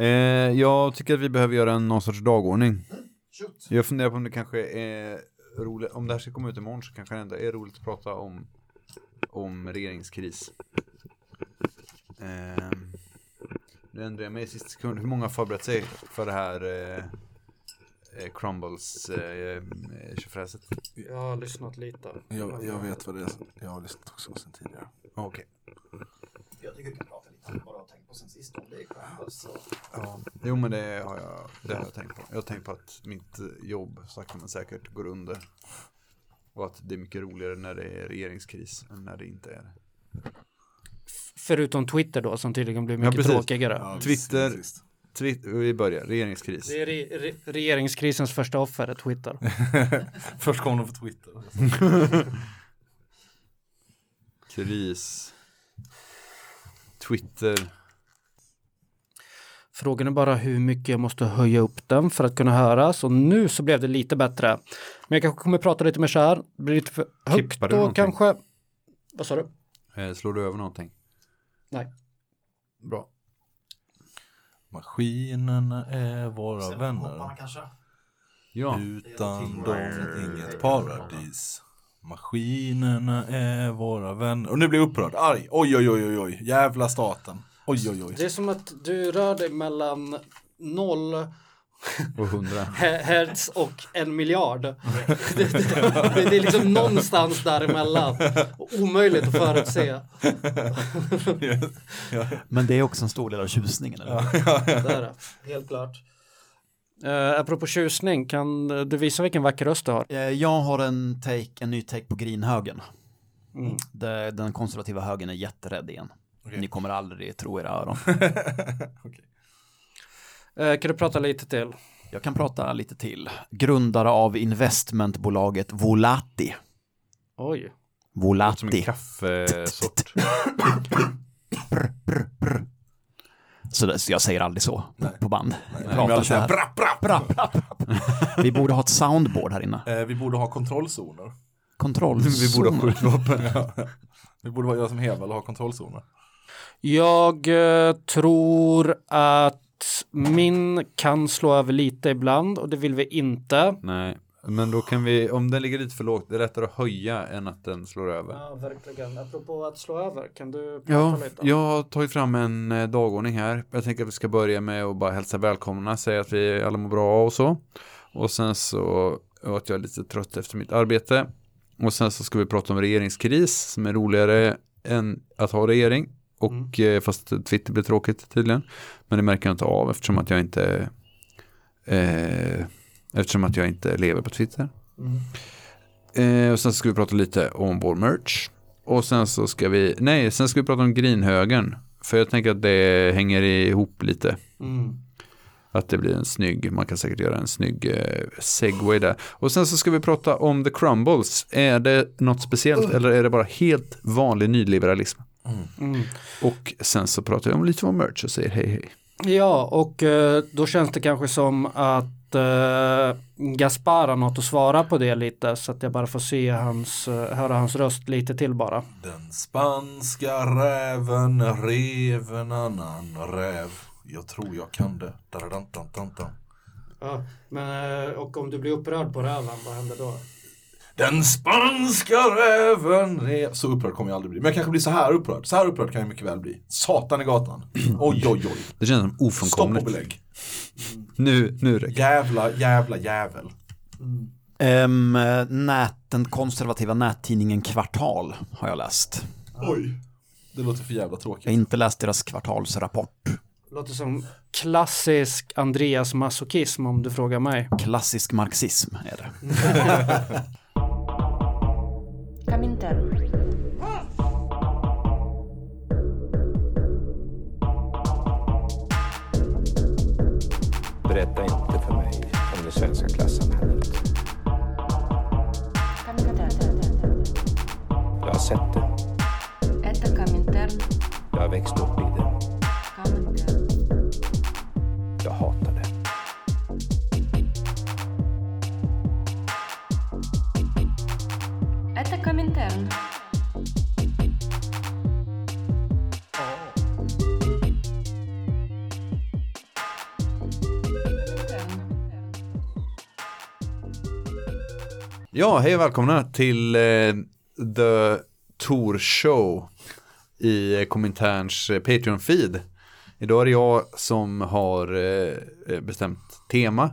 Eh, jag tycker att vi behöver göra en någon sorts dagordning. Jag funderar på om det kanske är roligt, om det här ska komma ut imorgon så kanske det ändå är roligt att prata om, om regeringskris. Eh, nu ändrar jag mig i sista sekund. Hur många har förberett sig för det här eh, eh, Crumbles eh, tjofräset? Jag har lyssnat lite. Jag, jag vet vad det är. Jag har lyssnat också sen tidigare. Okej. Jag tycker vi kan prata lite om vad på sen sist om det är. Så. Ja. Jo men det har, jag, det har jag tänkt på. Jag har tänkt på att mitt eh, jobb sakta men säkert går under. Och att det är mycket roligare när det är regeringskris än när det inte är det. Förutom Twitter då som tydligen blir Ja, mycket precis. tråkigare. Ja, Twitter. Twitter, vi börjar, regeringskris. Det är re re regeringskrisens första offer, är Twitter. Först kom de på Twitter. Kris. Twitter. Frågan är bara hur mycket jag måste höja upp den för att kunna höras och nu så blev det lite bättre. Men jag kanske kommer prata lite mer så här. Det blir lite för högt Kippar du då någonting? kanske. Vad sa du? Eh, slår du över någonting? Nej. Bra. Maskinerna är våra Sen vänner. kanske. Ja. Utan dem inget paradis. Maskinerna är våra vänner. Och nu blir jag upprörd, arg. Oj, oj, oj, oj, oj. Jävla staten. Oj, oj, oj. Det är som att du rör dig mellan noll Och hundra. he- hertz och en miljard. Det, det, det, är liksom någonstans däremellan. Omöjligt att förutse. Men det är också en stor del av tjusningen. Eller? Det är det. Helt klart. Uh, apropå tjusning, kan du visa vilken vacker röst du har? Eh, Jag har en, take, en ny take på Greenhögen. Mm. Det, den konservativa högen är jätterädd igen. Ni kommer aldrig tro era öron. Eh, kan du prata lite till? Jag kan prata lite till. Grundare av investmentbolaget Volati. Oj. Som en Volati. kaffesort. Så, det, så jag säger aldrig så på, på band. Jag Men pratar jag så säger här. brapp, brapp. Bra, bra, bra. Vi borde ha ett soundboard här inne. Eh, vi borde ha kontrollzoner. Kontroll. Vi borde ha skjutvapen. Vi borde jag som Hedvall och ha kontrollzoner. Jag eh, tror att min kan slå över lite ibland och det vill vi inte. Nej, men då kan vi, om den ligger lite för lågt, det är lättare att höja än att den slår över. Ja, verkligen. Apropå att slå över, kan du prata Ja, lite? jag har tagit fram en eh, dagordning här. Jag tänker att vi ska börja med att bara hälsa välkomna, säga att vi alla mår bra och så. Och sen så, och att jag är lite trött efter mitt arbete. Och sen så ska vi prata om regeringskris, som är roligare än att ha regering. Och eh, fast Twitter blir tråkigt tydligen. Men det märker jag inte av eftersom att jag inte eh, eftersom att jag inte lever på Twitter. Eh, och sen ska vi prata lite om vår merch. Och sen så ska vi, nej, sen ska vi prata om Grinhögern. För jag tänker att det hänger ihop lite. Mm. Att det blir en snygg, man kan säkert göra en snygg eh, segway där. Och sen så ska vi prata om The Crumbles. Är det något speciellt eller är det bara helt vanlig nyliberalism? Mm. Och sen så pratar jag om lite om merch och säger hej hej. Ja, och eh, då känns det kanske som att eh, Gaspar har något att svara på det lite så att jag bara får se hans, eh, höra hans röst lite till bara. Den spanska räven rev en annan räv. Jag tror jag kan det. Dadadantantanta. Ja, men eh, och om du blir upprörd på röven, vad händer då? Den spanska räven rev... Så upprörd kommer jag aldrig bli. Men jag kanske blir så här upprörd. Så här upprörd kan jag mycket väl bli. Satan i gatan. Oj, oj, oj. Det känns som Stopp och ofrånkomligt. belägg. Nu, nu räcker det. Jävla, jävla jävel. Um, nät, den konservativa nättidningen Kvartal har jag läst. Oj. Det låter för jävla Jag har tråkigt. inte läst deras kvartalsrapport. Låter som klassisk Andreas masochism om du frågar mig. Klassisk marxism är det. Comintern. Berätta inte för mig om det svenska klassamhället. Jag har sett det. Jag har växt upp i det. den. Ja, hej och välkomna till eh, The Tour Show i eh, Kominterns eh, Patreon-feed. Idag är det jag som har eh, eh, bestämt tema.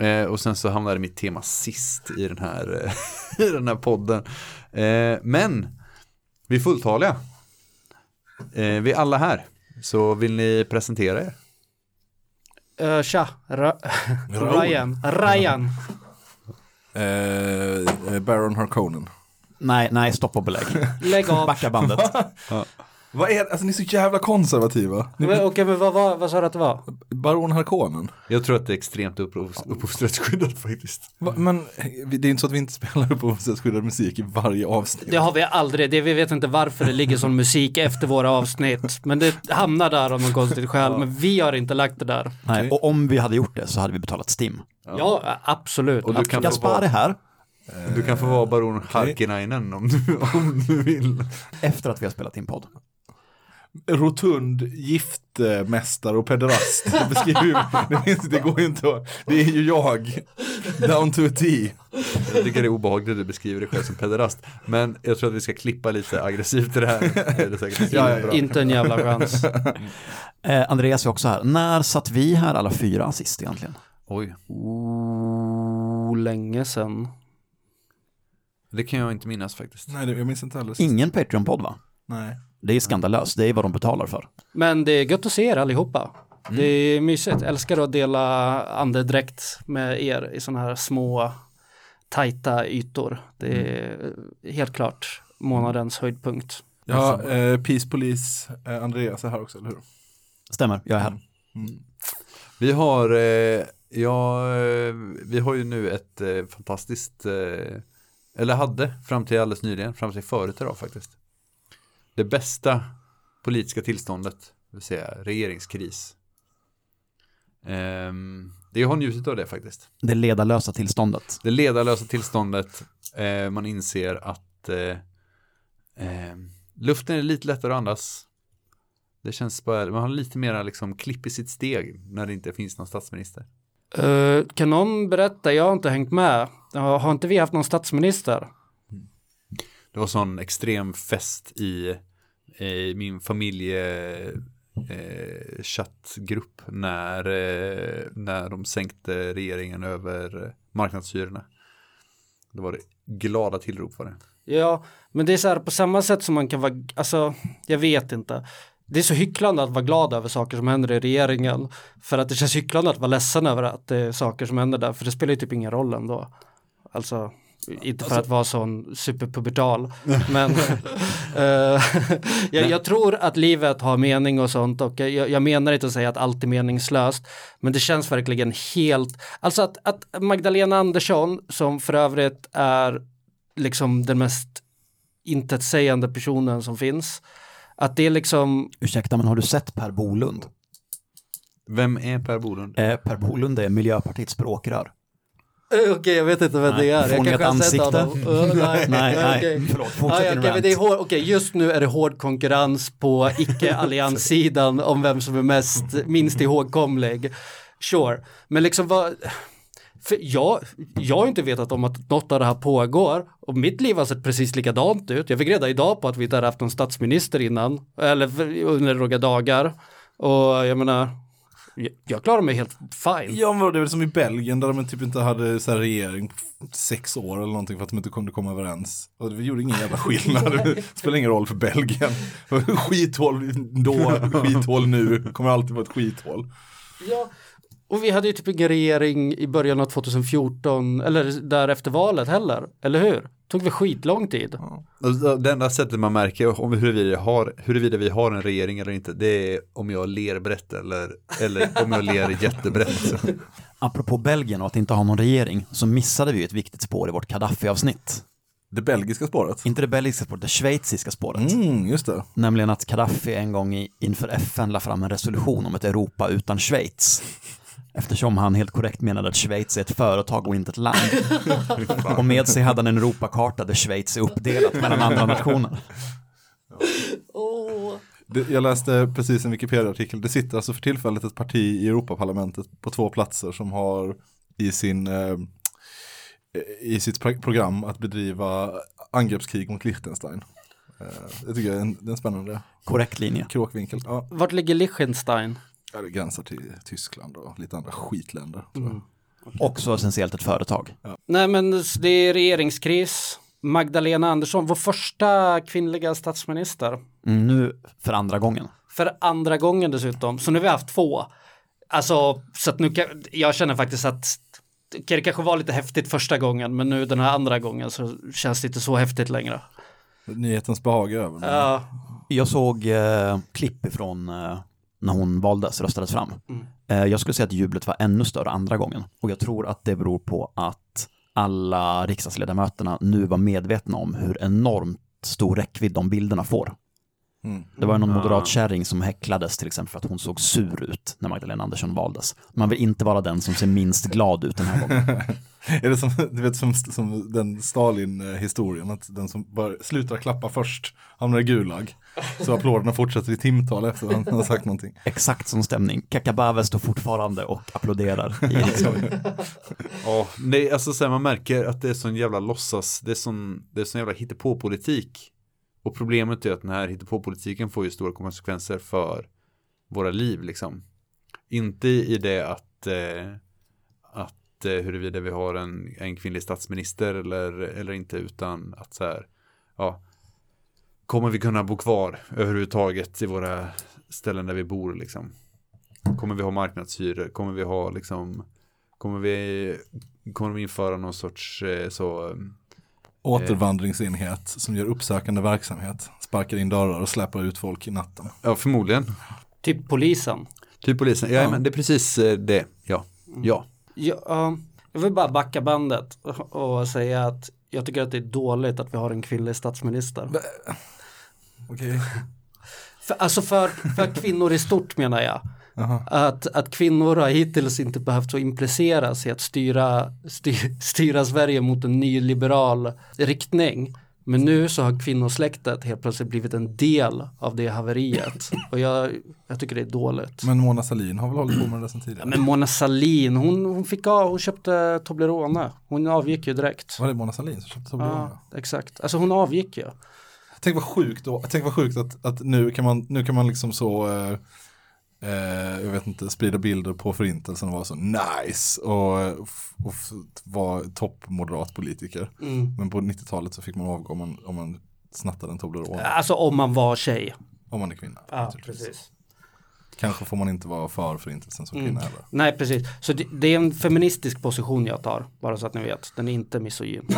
Eh, och sen så hamnade mitt tema sist i den här, i den här podden. Eh, men vi är fulltaliga. Eh, vi är alla här. Så vill ni presentera er? Uh, tja, Ra. Ryan. Ryan. Eh, Baron Harkonnen. Nej, nej, stopp och belägg. Lägg av. Backa bandet. Vad är? Alltså ni är så jävla konservativa. Ni, Men, Okej, men vad, vad, vad sa du att det var? Baron Harkonnen. Jag tror att det är extremt upphovs- upphovsrättsskyddat faktiskt. Va, men eh, det är inte så att vi inte spelar upphovsrättsskyddad musik i varje avsnitt. Det har vi aldrig, det, vi vet inte varför det ligger som musik efter våra avsnitt. Men det hamnar där av någon konstigt skäl. Men vi har inte lagt det där. Nej, och om vi hade gjort det så hade vi betalat STIM. Ja, absolut. Och du kan, få Gaspar är vara, här du kan få vara baron Harkinainen om du, om du vill. efter att vi har spelat in podd. Rotund, giftmästare och pederast. Det beskriver ju, det, finns, det går ju inte att, det är ju jag. Down to a T. Jag tycker det är obehagligt att du beskriver dig själv som pederast. Men jag tror att vi ska klippa lite aggressivt i det här. Det Ja, ja. Inte en jävla chans. Eh, Andreas är också här. När satt vi här alla fyra sist egentligen? Oj, Oh, länge sedan. det kan jag inte minnas faktiskt. Nej, jag minns inte sist. Ingen Patreon-podd va? Nej. Det är skandalöst, det är vad de betalar för. Men det är gött att se er allihopa. Det är mysigt. Älskar att dela andedräkt med er i sådana här små tajta ytor. Det är helt klart månadens höjdpunkt. Ja, eh, Peace Police, eh, Andreas är här också, eller hur? Stämmer, jag är här. Vi har, eh, ja, eh, vi har ju nu ett eh, fantastiskt, eh, eller hade fram till alldeles nyligen, fram till förut idag faktiskt. Det bästa politiska tillståndet, det vill säga regeringskris. Ehm, det har njutit av det faktiskt. Det ledarlösa tillståndet. Det ledarlösa tillståndet, eh, man inser att eh, eh, luften är lite lättare att andas. Det känns bara, man har lite mera liksom klipp i sitt steg när det inte finns någon statsminister. Eh, kan någon berätta, jag har inte hängt med. Har har inte vi haft någon statsminister? Det var sån extrem fest i, Eh, i min familjechattgrupp eh, när, eh, när de sänkte regeringen över marknadshyrorna. Det var det glada tillrop var det. Ja, men det är så här på samma sätt som man kan vara, alltså jag vet inte. Det är så hycklande att vara glad över saker som händer i regeringen. För att det känns hycklande att vara ledsen över att det är saker som händer där. För det spelar ju typ ingen roll ändå. Alltså, inte för att vara sån superpubertal. men eh, jag, jag tror att livet har mening och sånt. Och jag, jag menar inte att säga att allt är meningslöst. Men det känns verkligen helt, alltså att, att Magdalena Andersson som för övrigt är liksom den mest intetsägande personen som finns. Att det är liksom, Ursäkta, men har du sett Per Bolund? Vem är Per Bolund? Eh, per Bolund är Miljöpartiets språkrör. Eh, okej jag vet inte vem Nej, det är. Jag kanske har sett honom. Eh, nej, Nej, nej, okej. förlåt, Ah, ja, okej, men rant. det är hård, okej, just nu är det hård konkurrens på icke-allianssidan om vem som är mest, minst ihågkomlig. Sure, men liksom vad, för jag, jag har inte vetat om att något av det här pågår och mitt liv har sett precis likadant ut. Jag fick reda idag på att vi inte hade haft någon statsminister innan, eller under några dagar. Och jag menar, jag, jag klarar mig helt fine. Ja, men det är väl som i Belgien där de typ inte hade så här regering på sex år eller någonting för att de inte kunde komma överens. Och det gjorde ingen jävla skillnad. Det spelar ingen roll för Belgien. Skithål då, skithål nu, kommer alltid vara ett skithål. Ja, och vi hade ju typ ingen regering i början av 2014 eller där efter valet heller, eller hur? Tog vi skitlång tid. Alltså, Det enda sättet man märker om huruvida, har, huruvida vi har en regering eller inte, det är om jag ler brett eller, eller om jag ler jättebrett. Apropå Belgien och att inte ha någon regering så missade vi ett viktigt spår i vårt Gaddafi-avsnitt. Det belgiska spåret. Inte det belgiska spåret, det schweiziska spåret. Mm, just det. Nämligen att Gaddafi en gång i, inför FN la fram en resolution om ett Europa utan Schweiz. Eftersom han helt korrekt menade att Schweiz är ett företag och inte ett land. och med sig hade han en Europakarta där Schweiz är uppdelat mellan andra nationer. Det, jag läste precis en Wikipedia-artikel. Det sitter alltså för tillfället ett parti i Europaparlamentet på två platser som har i sin, eh, i sitt pro- program att bedriva angreppskrig mot Liechtenstein. Eh, Det tycker jag är en, det är en spännande Korrekt linje. kråkvinkel. Ja, Vart ligger Liechtenstein? Ja, det gränsar till Tyskland och lite andra skitländer. tror jag. Också essentiellt ett företag. Nej men det är regeringskris. Magdalena Andersson, vår första kvinnliga statsminister. Mm, nu för andra gången. För andra gången dessutom. Så nu har vi haft två. Alltså, så att nu kan, jag känner faktiskt att det kanske var lite häftigt första gången, men nu den här andra gången så känns det inte så häftigt längre. Nyhetens behag över. Ja, Jag såg eh, klipp ifrån eh, när hon valdes, röstades fram. Eh, jag skulle säga att jublet var ännu större andra gången. Och jag tror att det beror på att alla riksdagsledamöterna nu var medvetna om hur enormt stor räckvidd de bilderna får. Mm. Det var någon moderat kärring som häcklades till exempel för att hon såg sur ut när Magdalena Andersson valdes. Man vill inte vara den som ser minst glad ut den här gången. Är det som, du vet, som, som den Stalin-historien, att den som bara slutar klappa först hamnar i Gulag. Så applåderna fortsätter i timtal efter att han har sagt någonting. Exakt som stämning. Kakabave står fortfarande och applåderar. Ja, är alltså så här, man märker att det är sån jävla låtsas, det är sån, det är sån jävla hittepåpolitik. Och problemet är att den här hittepåpolitiken får ju stora konsekvenser för våra liv liksom. Inte i det att, eh, att eh, huruvida vi har en, en kvinnlig statsminister eller, eller inte utan att så här, ja, kommer vi kunna bo kvar överhuvudtaget i våra ställen där vi bor liksom. Kommer vi ha marknadshyror? Kommer vi ha liksom Kommer vi, kommer vi införa någon sorts eh, så, Återvandringsenhet som gör uppsökande verksamhet. Sparkar in dörrar och släpar ut folk i natten. ja förmodligen. typ polisen. Typ polisen, ja, men det är precis eh, det, ja. Ja, Ja, jag vill bara backa bandet och säga att jag tycker att det är dåligt att vi har en kvinnlig statsminister. Okej. För, alltså för, för kvinnor i stort menar jag. Att, att kvinnor har hittills inte behövt så impliceras i att styra, styr, styra Sverige mot en nyliberal riktning. Men nu så har kvinnosläktet helt plötsligt blivit en del av det haveriet. Och jag, jag tycker det är dåligt. Men Mona Sahlin har väl hållit på med det sedan tidigare? Men Mona Sahlin, hon, hon fick av, hon köpte Toblerone. Hon avgick ju direkt. Var det Mona Sahlin som köpte Toblerone? Ja, exakt. Alltså hon avgick ju. Tänk vad sjukt då. Tänk vad sjukt att, att nu, kan man, nu kan man liksom så, eh, eh, jag vet inte, sprida bilder på förintelsen och vara så nice och, och vara toppmoderat politiker. Mm. Men på 90-talet så fick man avgå om man, om man snattade en Toblerone. Alltså om man var tjej. Om man är kvinna. Ja, precis. Kanske får man inte vara för förintelsen som kvinna heller. Nej, precis. Så det, det är en feministisk position jag tar, bara så att ni vet. Den är inte misogyn.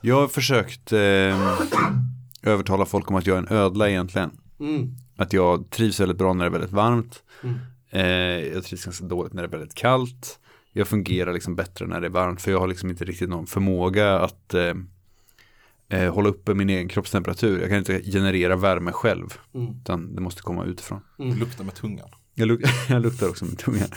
jag har försökt eh, övertala folk om att jag är en ödla egentligen. Mm. Att jag trivs väldigt bra när det är väldigt varmt. Mm. Eh, jag trivs ganska dåligt när det är väldigt kallt. Jag fungerar liksom bättre när det är varmt för jag har liksom inte riktigt någon förmåga att eh, eh, hålla uppe min egen kroppstemperatur. Jag kan inte generera värme själv. Mm. Utan det måste komma utifrån. Lukta med tungan. Jag, luk jag luktar också med tungan.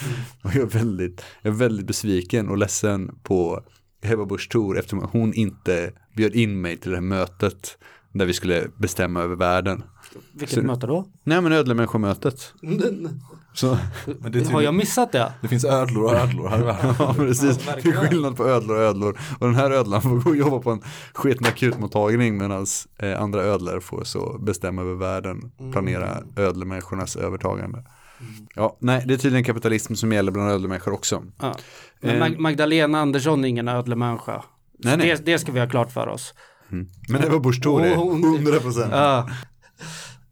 Och jag är, väldigt, jag är väldigt besviken och ledsen på Ebba Busch Thor eftersom hon inte bjöd in mig till det här mötet där vi skulle bestämma över världen. Vilket Så- möte då? Nej men ödlemänniskomötet. Så, Men det, är Har jag missat det? det finns ödlor och ödlor här i världen. ja precis, det är skillnad på ödlor och ödlor. Och den här ödlan får gå och jobba på en sketen akutmottagning medan eh, andra ödlor får så bestämma över världen, planera ödlemänniskornas övertagande. Ja, nej, det är tydligen kapitalism som gäller bland ödlemänniskor också. Ja. Men Eh. Mag- Magdalena Andersson är ingen ödlemänniska. Nej, nej. Det, det ska vi ha klart för oss. Men det var Busch Thor det, Hon- 100 procent. Ja,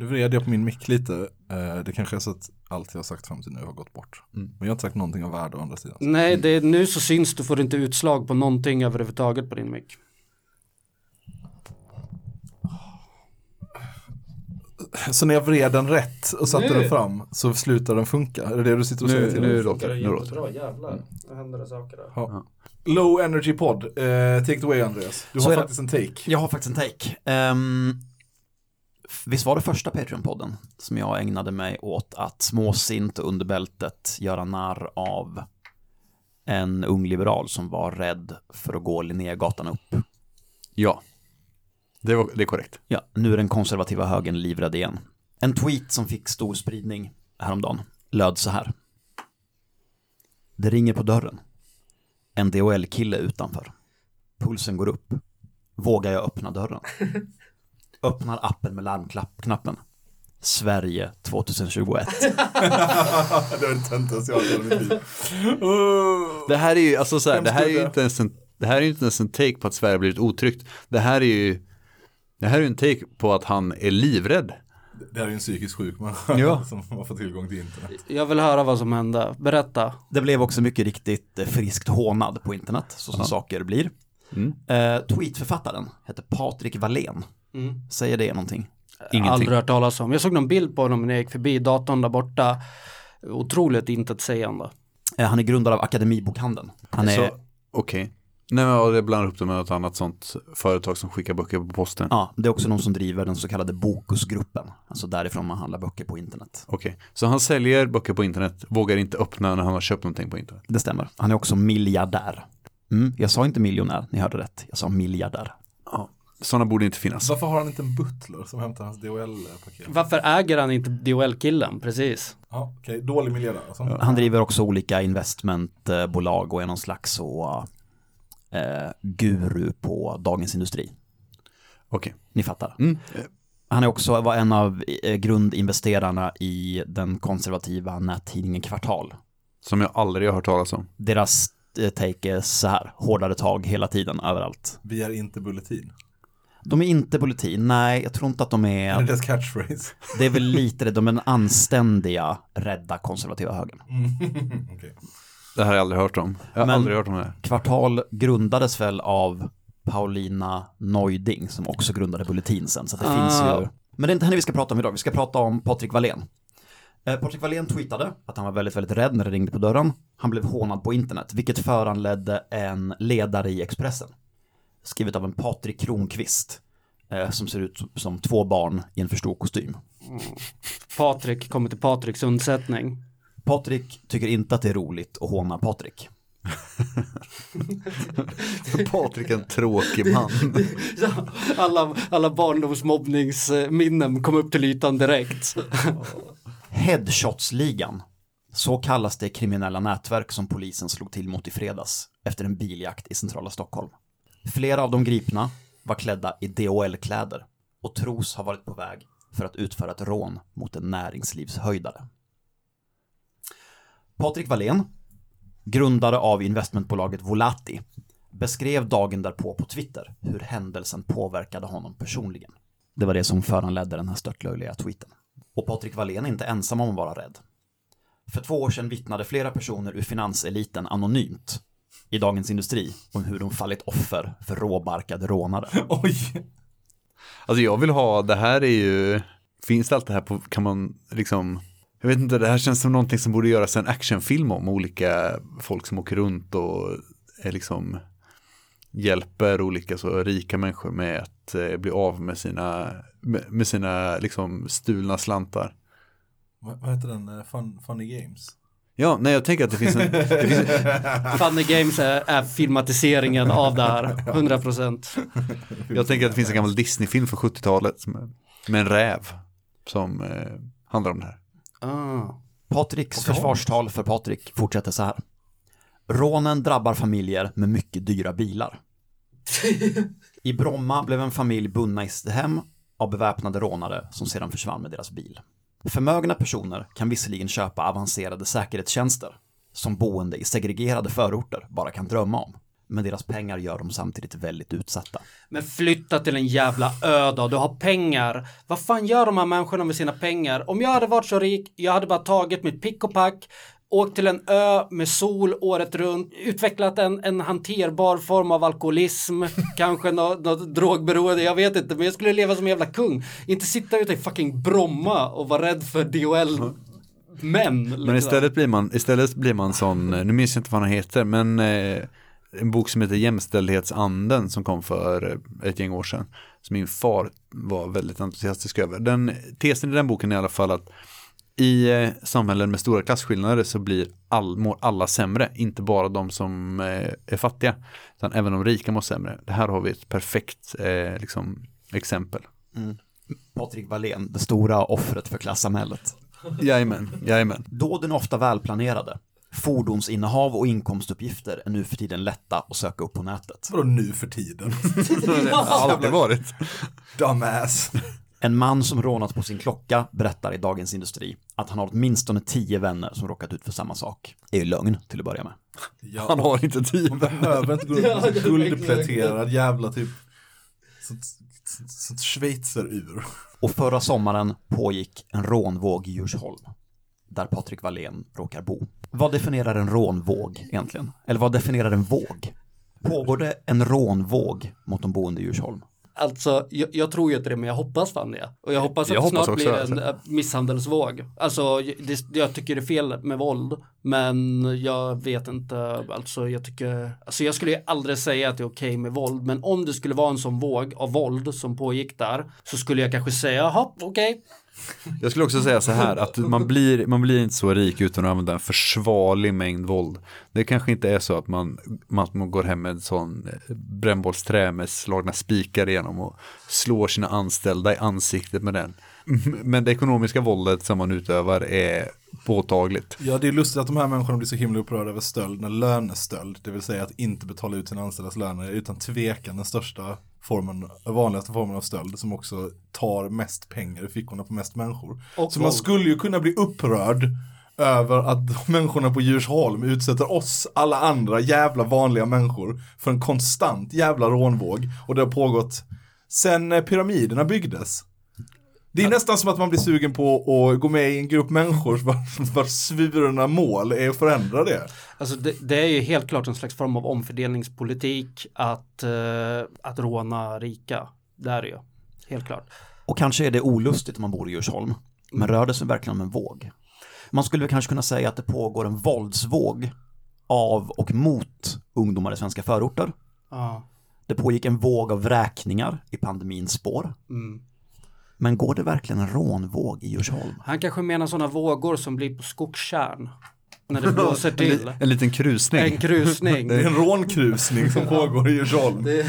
Nu vred jag på min mick lite. Eh, Det kanske är så att allt jag har sagt fram till nu har gått bort. Mm. Men jag har inte sagt någonting av värde å andra sidan. nej, det, är- nu så syns du får inte utslag på någonting överhuvudtaget på din mick. Så när jag vred den rätt och satte Nu. den fram så slutar den funka? Är det det du sitter och säger Nu, till nu mig? låter det. Nu låter det. jävlar. Nu händer det saker där. Ja. Low Energy Pod, eh, take it away Andreas. Du Så har är det. faktiskt en take. Jag har faktiskt en take. Um, visst var det första Patreon-podden som jag ägnade mig åt att småsint och under bältet göra narr av en ung liberal som var rädd för att gå Linnégatan upp. Ja, det, var, det är korrekt. Ja, nu är den konservativa högern livrädd igen. En tweet som fick stor spridning häromdagen löd så här. Det ringer på dörren. En DHL-kille utanför. Pulsen går upp. Vågar jag öppna dörren? Öppnar appen med larmknappen. Sverige 2021. det var det töntigaste jag har hört i mitt liv. Det här är ju, alltså så här, det här är ju inte ens en, det här är ju inte ens en take på att Sverige har blivit otryggt. Det här är ju, det här är ju en take på att han är livrädd. Det här är en psykiskt sjuk människa Ja. som har fått tillgång till internet. Jag vill höra vad som hände. Berätta. Det blev också mycket riktigt eh, friskt hånad på internet, så som saker blir. Mm. Eh, tweetförfattaren heter Patrik Wallén. Säger det någonting? Ingenting. Aldrig hört talas om. Jag såg någon bild på honom när jag gick förbi datorn där borta. Otroligt intetsägande. Eh, han är grundare av Akademibokhandeln. Han är, okej. Nej men ja, det blandar upp det med något annat sånt företag som skickar böcker på posten. ja, det är också någon som driver den så kallade Bokusgruppen. Alltså därifrån man handlar böcker på internet. Okej, så han säljer böcker på internet, vågar inte öppna när han har köpt någonting på internet. Det stämmer. Han är också miljardär. Mm, jag sa inte miljonär, ni hörde rätt. Jag sa miljardär. Ja. Sådana borde inte finnas. Varför har han inte en butler som hämtar hans DHL-paket? Varför äger han inte DHL-killen? Precis. Ja, okej. Dålig miljardär alltså. Han driver också olika investmentbolag och är någon slags så, eh, guru på Dagens Industri. Okej. Ni fattar. Mm. Han är också var en av eh, grundinvesterarna i den konservativa nättidningen Kvartal. Som jag aldrig har hört talas om. Deras eh, take är så här, hårdare tag hela tiden, överallt. Vi är inte bulletin. De är inte bulletin, nej, jag tror inte att de Det är är, deras catchphrase. det är väl lite det, de är den anständiga, rädda konservativa högern. Okej. Det här har jag aldrig hört om. Jag har Men- aldrig hört om det. Kvartal grundades väl av Paulina Neuding som också grundade Bulletin sen, så det Ah. finns ju. Men det är inte henne vi ska prata om idag, vi ska prata om Patrik Wallén. Eh, Patrik Wallén tweetade att han var väldigt, väldigt rädd när det ringde på dörren. Han blev hånad på internet, vilket föranledde en ledare i Expressen. Skrivet av en Patrik Kronqvist. Eh, som ser ut som, som två barn i en för stor kostym. Patrik kommer till Patriks undsättning. Patrik tycker inte att det är roligt att håna Patrik. Patrik är en tråkig man. alla, alla barndomsmobbningsminnen kom upp till ytan direkt. Headshotsligan. Så kallas det kriminella nätverk som polisen slog till mot i fredags efter en biljakt i centrala Stockholm. Flera av de gripna var klädda i DHL-kläder och tros ha varit på väg för att utföra ett rån mot en näringslivshöjdare. Patrik Wallén, grundare av investmentbolaget Volati, beskrev dagen därpå på Twitter hur händelsen påverkade honom personligen. Det var det som föranledde den här störtlöjliga tweeten. Och Patrik Wallén är inte ensam om att vara rädd. För två år sedan vittnade flera personer ur finanseliten anonymt i Dagens Industri om hur de fallit offer för råbarkade rånare. Oj! Alltså jag vill ha, det här är ju, finns det allt det här på, kan man liksom, jag vet inte, det här känns som någonting som borde göras en actionfilm om olika folk som åker runt och är liksom hjälper olika så rika människor med att eh, bli av med sina, med, med sina liksom stulna slantar. Vad vad heter den? Eh, Fun, funny Games? Ja, nej jag tänker att det finns en, det finns en Funny Games är, är filmatiseringen av det här, 100%. jag tänker att det finns en gammal Disney-film från 70-talet som är- med en räv som eh, handlar om det här. Ah. Patriks försvarstal för Patrik fortsätter så här. Rånen drabbar familjer med mycket dyra bilar. I Bromma blev en familj bundna i sitt hem av beväpnade rånare som sedan försvann med deras bil. Förmögna personer kan visserligen köpa avancerade säkerhetstjänster som boende i segregerade förorter bara kan drömma om. Men deras pengar gör dem samtidigt väldigt utsatta. Men flytta till en jävla ö då, du har pengar. Vad fan gör de här människorna med sina pengar? Om jag hade varit så rik, jag hade bara tagit mitt pick och pack, åkt till en ö med sol året runt, utvecklat en, en hanterbar form av alkoholism, kanske något, något drogberoende, jag vet inte, men jag skulle leva som en jävla kung. Inte sitta ute i fucking Bromma och vara rädd för DHL män. Men liksom. istället blir man, istället blir man sån, eh, nu minns jag inte vad han heter, men eh, en bok som heter Jämställdhetsanden som kom för eh, ett gäng år sedan. Som min far var väldigt entusiastisk över. Den, tesen i den boken är i alla fall att i eh, samhällen med stora klasskillnader så blir all, mår alla sämre, inte bara de som eh, är fattiga, utan även de rika mår sämre. Det här har vi ett perfekt eh, liksom, exempel. Patrik Wallén, det stora offret för klassamhället. Jajamän, jajamän. Dåden är ofta välplanerade. Fordonsinnehav och inkomstuppgifter är nu för tiden lätta att söka upp på nätet. Vadå nu för tiden? Det har alltid varit. Dumbass. En man som rånat på sin klocka berättar i Dagens Industri att han har åtminstone tio vänner som råkat ut för samma sak. Det är ju lögn till att börja med. Ja, Han har inte tid. man behöver inte gå runt med guldpläterad jävla typ sånt, sånt, sånt schweizerur. Och förra sommaren pågick en rånvåg i Djursholm, där Patrik Wallén råkar bo. Vad definierar en rånvåg egentligen? Eller vad definierar en våg? Pågår det en rånvåg mot de boende i Djursholm? Alltså, jag, jag tror ju inte det, men jag hoppas fan det. Och jag hoppas att Jag det hoppas snart blir alltså. en äh, misshandelsvåg. Alltså, det, jag tycker det är fel med våld, men jag vet inte, alltså jag tycker, alltså jag skulle ju aldrig säga att det är okej med våld, men om det skulle vara en sån våg av våld som pågick där, så skulle jag kanske säga, jaha, okej. Jag skulle också säga så här att man blir, man blir inte så rik utan att använda en försvarlig mängd våld. Det kanske inte är så att man, man, man går hem med en sån eh, brännbollsträ med slagna spikar igenom och slår sina anställda i ansiktet med den. Men det ekonomiska våldet som man utövar är påtagligt. Ja, det är lustigt att de här människorna blir så himla upprörda över stöld när lönestöld, det vill säga att inte betala ut sina anställdas löner, är utan tvekan den största formen, vanligaste formen av stöld som också tar mest pengar i fickorna på mest människor. Och så man skulle ju kunna bli upprörd över att människorna på Djursholm utsätter oss, alla andra jävla vanliga människor, för en konstant jävla rånvåg. Och det har pågått sen pyramiderna byggdes. Det är nästan som att man blir sugen på att gå med i en grupp människor vars, vars svurna mål är att förändra det. Alltså det, det är ju helt klart en slags form av omfördelningspolitik att, eh, att råna rika. Det är det ju. Helt klart. Och kanske är det olustigt om man bor i Djursholm, men rör det sig verkligen om en våg? Man skulle väl kanske kunna säga att det pågår en våldsvåg av och mot ungdomar i svenska förorter. Ja. Det pågick en våg av vräkningar i pandemins spår. Mm. Men går det verkligen en rånvåg i Djursholm? Han kanske menar sådana vågor som blir på skogstjärn. När det blåser till. En liten krusning. En krusning. Det är en rånkrusning som pågår i Djursholm. Det,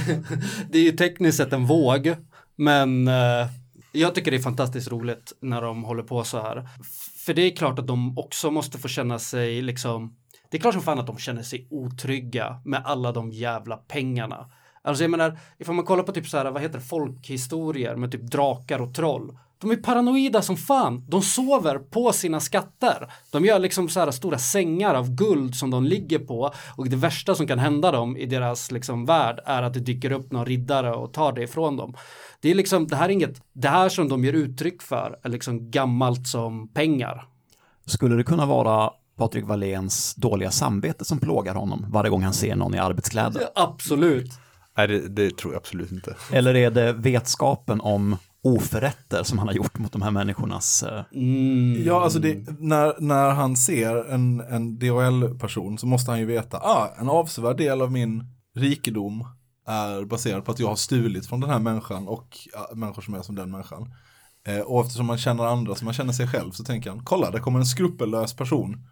det är ju tekniskt sett en våg. Men eh, jag tycker det är fantastiskt roligt när de håller på så här. För det är klart att de också måste få känna sig liksom. Det är klart som fan att de känner sig otrygga med alla de jävla pengarna. Alltså jag menar, ifall man kollar på typ så här, vad heter det, folkhistorier med typ drakar och troll. De är paranoida som fan. De sover på sina skatter. De gör liksom så här stora sängar av guld som de ligger på. Och det värsta som kan hända dem i deras liksom värld är att det dyker upp någon riddare och tar det ifrån dem. Det är liksom, det här är inget, det här som de ger uttryck för är liksom gammalt som pengar. Skulle det kunna vara Patrik Walléns dåliga samvete som plågar honom varje gång han ser någon i arbetskläder? Absolut. Nej, det, det tror jag absolut inte. Eller är det vetskapen om oförrätter som han har gjort mot de här människornas... eh, Mm. Ja, alltså det, när, när han ser en, en DHL-person så måste han ju veta, ah, en avsevärd del av min rikedom är baserad på att jag har stulit från den här människan och ja, människor som är som den människan. Eh, och eftersom man känner andra som man känner sig själv så tänker han, kolla, där kommer en skrupellös person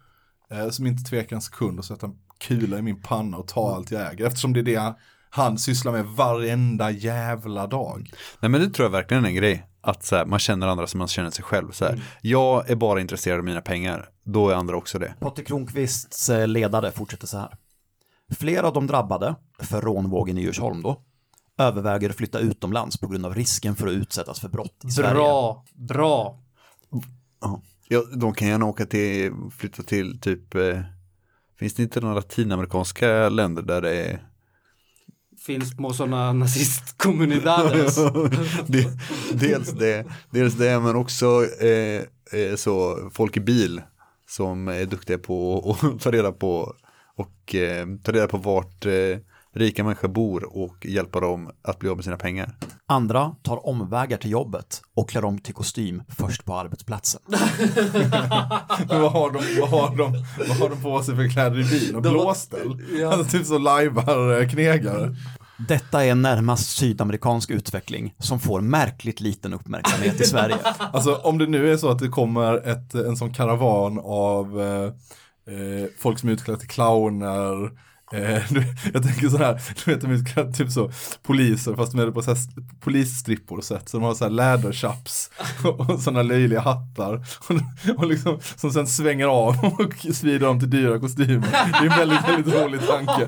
eh, som inte tvekar en sekund och sätter en kula i min panna och tar allt jag äger. Eftersom det är det han sysslar med varenda jävla dag. Nej men det tror jag verkligen är en grej. Att så här, man känner andra som man känner sig själv. Så här, Jag är bara intresserad av mina pengar. Då är andra också det. Patrik Kronqvists eh, ledare fortsätter så här. Flera av de drabbade, för rånvågen i Djursholm då, överväger att flytta utomlands på grund av risken för att utsättas för brott i Sverige. Bra, bra. Ja, de kan gärna åka till, flytta till typ, eh, finns det inte några latinamerikanska länder där det är Finns små sådana nazistkommunidades. dels det, dels det, men också eh, eh, så folk i bil som är duktiga på att ta reda på och eh, ta reda på vart eh, rika människor bor och hjälpa dem att bli av med sina pengar. Andra tar omvägar till jobbet och klär om till kostym först på arbetsplatsen. Vad, har de, vad, har de, vad har de på sig för kläder i bilen? Blåställ? Ja. Alltså typ så lajvar eh, knegare. Detta är en närmast sydamerikansk utveckling som får märkligt liten uppmärksamhet i Sverige. Alltså om det nu är så att det kommer ett, en sån karavan av eh, eh, folk som är utklädda till clowner, Eh, Eh, jag tänker så här, du vet de är typ så poliser fast de är på så här polisstrippor sätt. Så de har så här läderchaps och, och sådana löjliga hattar. Och, och liksom, som sen svänger av och svider dem till dyra kostymer. Det är en väldigt, väldigt rolig tanke.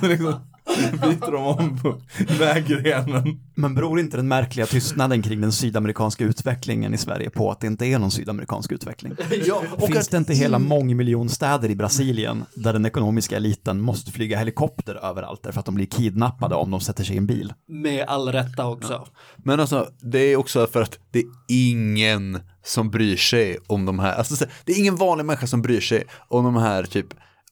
Så liksom byter de om på vägrenen. Men beror inte den märkliga tystnaden kring den sydamerikanska utvecklingen i Sverige på att det inte är någon sydamerikansk utveckling? Ja, Finns det inte hela mångmiljonstäder i Brasilien där den ekonomiska eliten måste flyga helikopter överallt därför att de blir kidnappade om de sätter sig i en bil? Med all rätta också. Men alltså, det är också för att det är ingen som bryr sig om de här, alltså så- det är ingen vanlig människa som bryr sig om de här typ,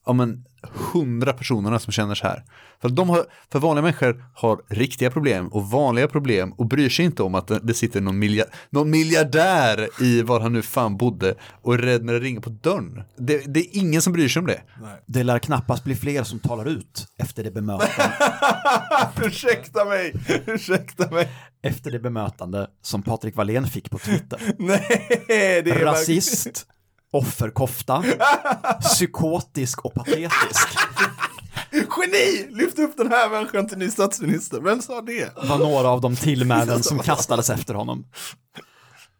ja men hundra personerna som känner så här. För, de har, för vanliga människor har riktiga problem och vanliga problem och bryr sig inte om att det, sitter någon, miljard, någon miljardär i var han nu fan bodde och är rädd när det ringer på dörren. Det, det är ingen som bryr sig om det. Det lär knappast bli fler som talar ut efter det bemötande, ursäkta mig, ursäkta mig. efter det bemötande som Patrik Wallén fick på Twitter. Nej, det är Rasist, offerkofta, psykotisk och patetisk. Geni! Lyft upp den här människan till ny statsminister. Vem sa det? var några av de tillmälen som kastades efter honom.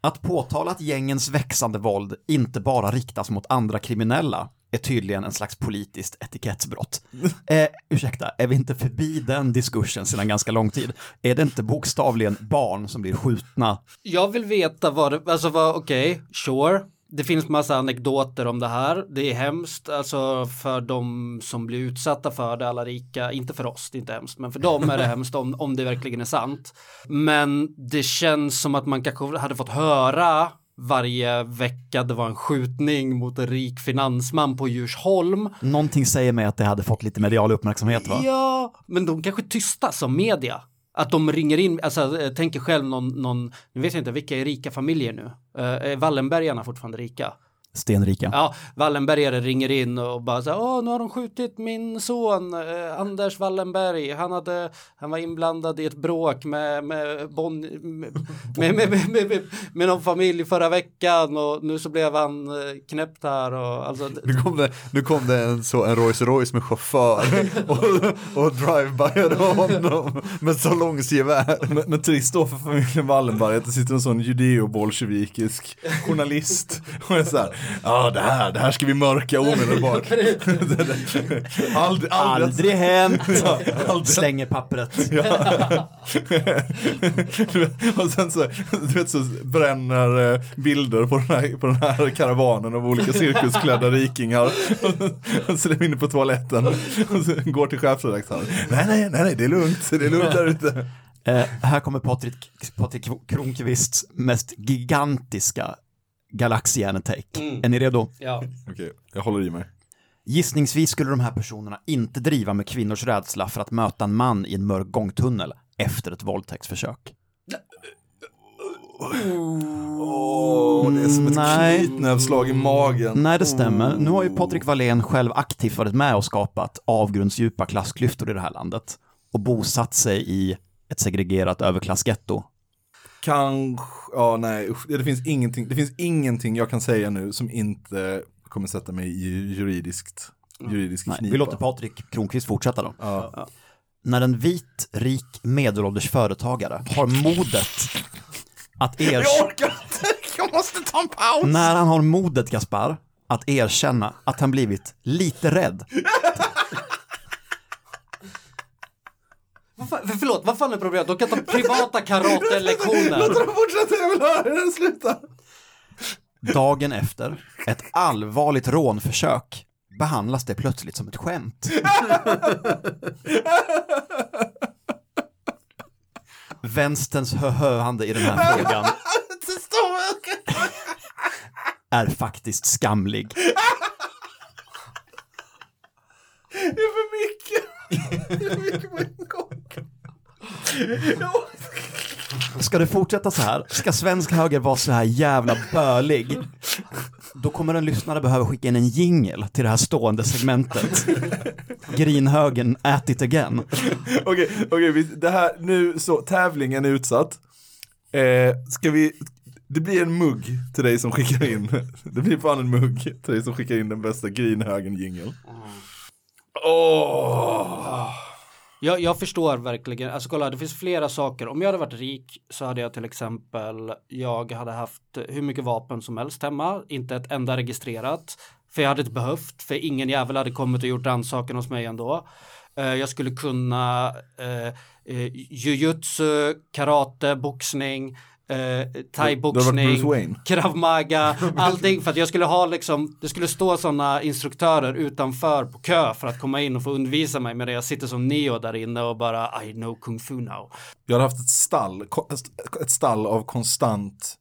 Att påtala att gängens växande våld inte bara riktas mot andra kriminella är tydligen en slags politiskt etikettsbrott. Eh, ursäkta, är vi inte förbi den diskursen sedan ganska lång tid? Är det inte bokstavligen barn som blir skjutna? Jag vill veta vad det, alltså vad, okej, sure. Det finns massa anekdoter om det här. Det är hemskt, alltså för de som blir utsatta för det, alla rika, inte för oss, det är inte hemskt, men för dem är det hemskt om, om det verkligen är sant. Men det känns som att man kanske hade fått höra varje vecka det var en skjutning mot en rik finansman på Djursholm. Någonting säger mig att det hade fått lite medial uppmärksamhet va? Ja, men de kanske tystas som media. Att de ringer in, alltså eh, tänker själv någon, någon nu vet jag inte, vilka är rika familjer nu? Uh, är Wallenbergarna fortfarande rika? Stenrika. Ja, Wallenbergare ringer in och bara så här, åh, nu har de skjutit min son eh, Anders Wallenberg. Han, hade, han var inblandad i ett bråk med, med, bon, med, med, med, med, med, med, någon familj förra veckan och nu så blev han eh, knäppt här och alltså. Nu kom det, nu kom det en, så, en Rolls Royce med chaufför och, och drive-byade honom med salongsgevär. Men, men trist då för familjen Wallenberg att det sitter en sån judeo-bolsjevikisk journalist och är så här, ja det här, det här ska vi mörka omedelbart. aldrig, aldrig, Aldrig hänt! aldrig, Slänger pappret. och sen så, du vet, så bränner eh, bilder på den, här, på den här karavanen av olika cirkusklädda rikingar. Och så är de inne på toaletten och så går till chefredaktören. Nej, nej, nej, nej, det är lugnt, det är lugnt där ute. Eh, här kommer Patrik, Patrik Kronqvists mest gigantiska galaxhjärnetake. Mm. Är ni redo? Ja. Okej, jag håller i mig. Gissningsvis skulle de här personerna inte driva med kvinnors rädsla för att möta en man i en mörk gångtunnel efter ett våldtäktsförsök. Åh, det är som ett Nej. knytnävsslag i magen. Nej, det stämmer. Nu har ju Patrik Wallén själv aktivt varit med och skapat avgrundsdjupa klassklyftor i det här landet och bosatt sig i ett segregerat överklassgetto. Kanske, ja nej, usch, det finns ingenting, det finns ingenting jag kan säga nu som inte kommer sätta mig i juridiskt, juridisk Nej, knipa. vi låter Patrik Kronqvist fortsätta då. Ja. När en vit, rik, medelålders företagare har modet att erkänna... Jag orkar inte, jag måste ta en paus. När han har modet, Gaspar, att erkänna att han blivit lite rädd. Vad fan, för, förlåt, vad fan är problemet? De kan ta privata karatelektioner. Låt dem fortsätta, jag vill höra den slutar. Dagen efter ett allvarligt rånförsök behandlas det plötsligt som ett skämt. Vänsterns höhöande i den här frågan är faktiskt skamlig. Det är för mycket. Ska det fortsätta så här? Ska svensk höger vara så här jävla bölig? Då kommer en lyssnare behöva skicka in en jingel till det här stående segmentet. Grinhögen, at it again. Okej, okej, okay, det här, nu så, tävlingen är utsatt. Eh, ska vi, det blir en mugg till dig som skickar in, det blir fan en mugg till dig som skickar in den bästa grinhögen Oh. Jag, jag förstår verkligen, alltså kolla det finns flera saker. Om jag hade varit rik så hade jag till exempel, jag hade haft hur mycket vapen som helst hemma, inte ett enda registrerat. För jag hade inte behövt, för ingen jävel hade kommit och gjort den saken hos mig ändå. Eh, jag skulle kunna eh, eh jujutsu, karate, boxning, eh, har thai-boxning, Wayne. krav maga, allting för att jag skulle ha liksom, det skulle stå sådana instruktörer utanför på kö för att komma in och få undervisa mig medan jag sitter som Neo där inne och bara I know kung fu now. Jag hade haft ett stall, ett stall av konstant,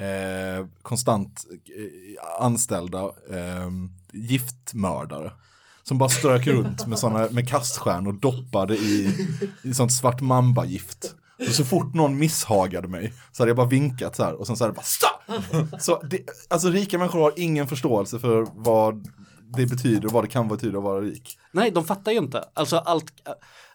eh, konstant eh, anställda eh, giftmördare. Som bara strök runt med, såna, med kaststjärnor och doppade i, i sånt svart mamba-gift. Och så fort någon misshagade mig så hade jag bara vinkat så här och sen så hade det bara stopp! Så det, alltså rika människor har ingen förståelse för vad det betyder och vad det kan betyda att vara rik. Nej, de fattar ju inte. Alltså, allt,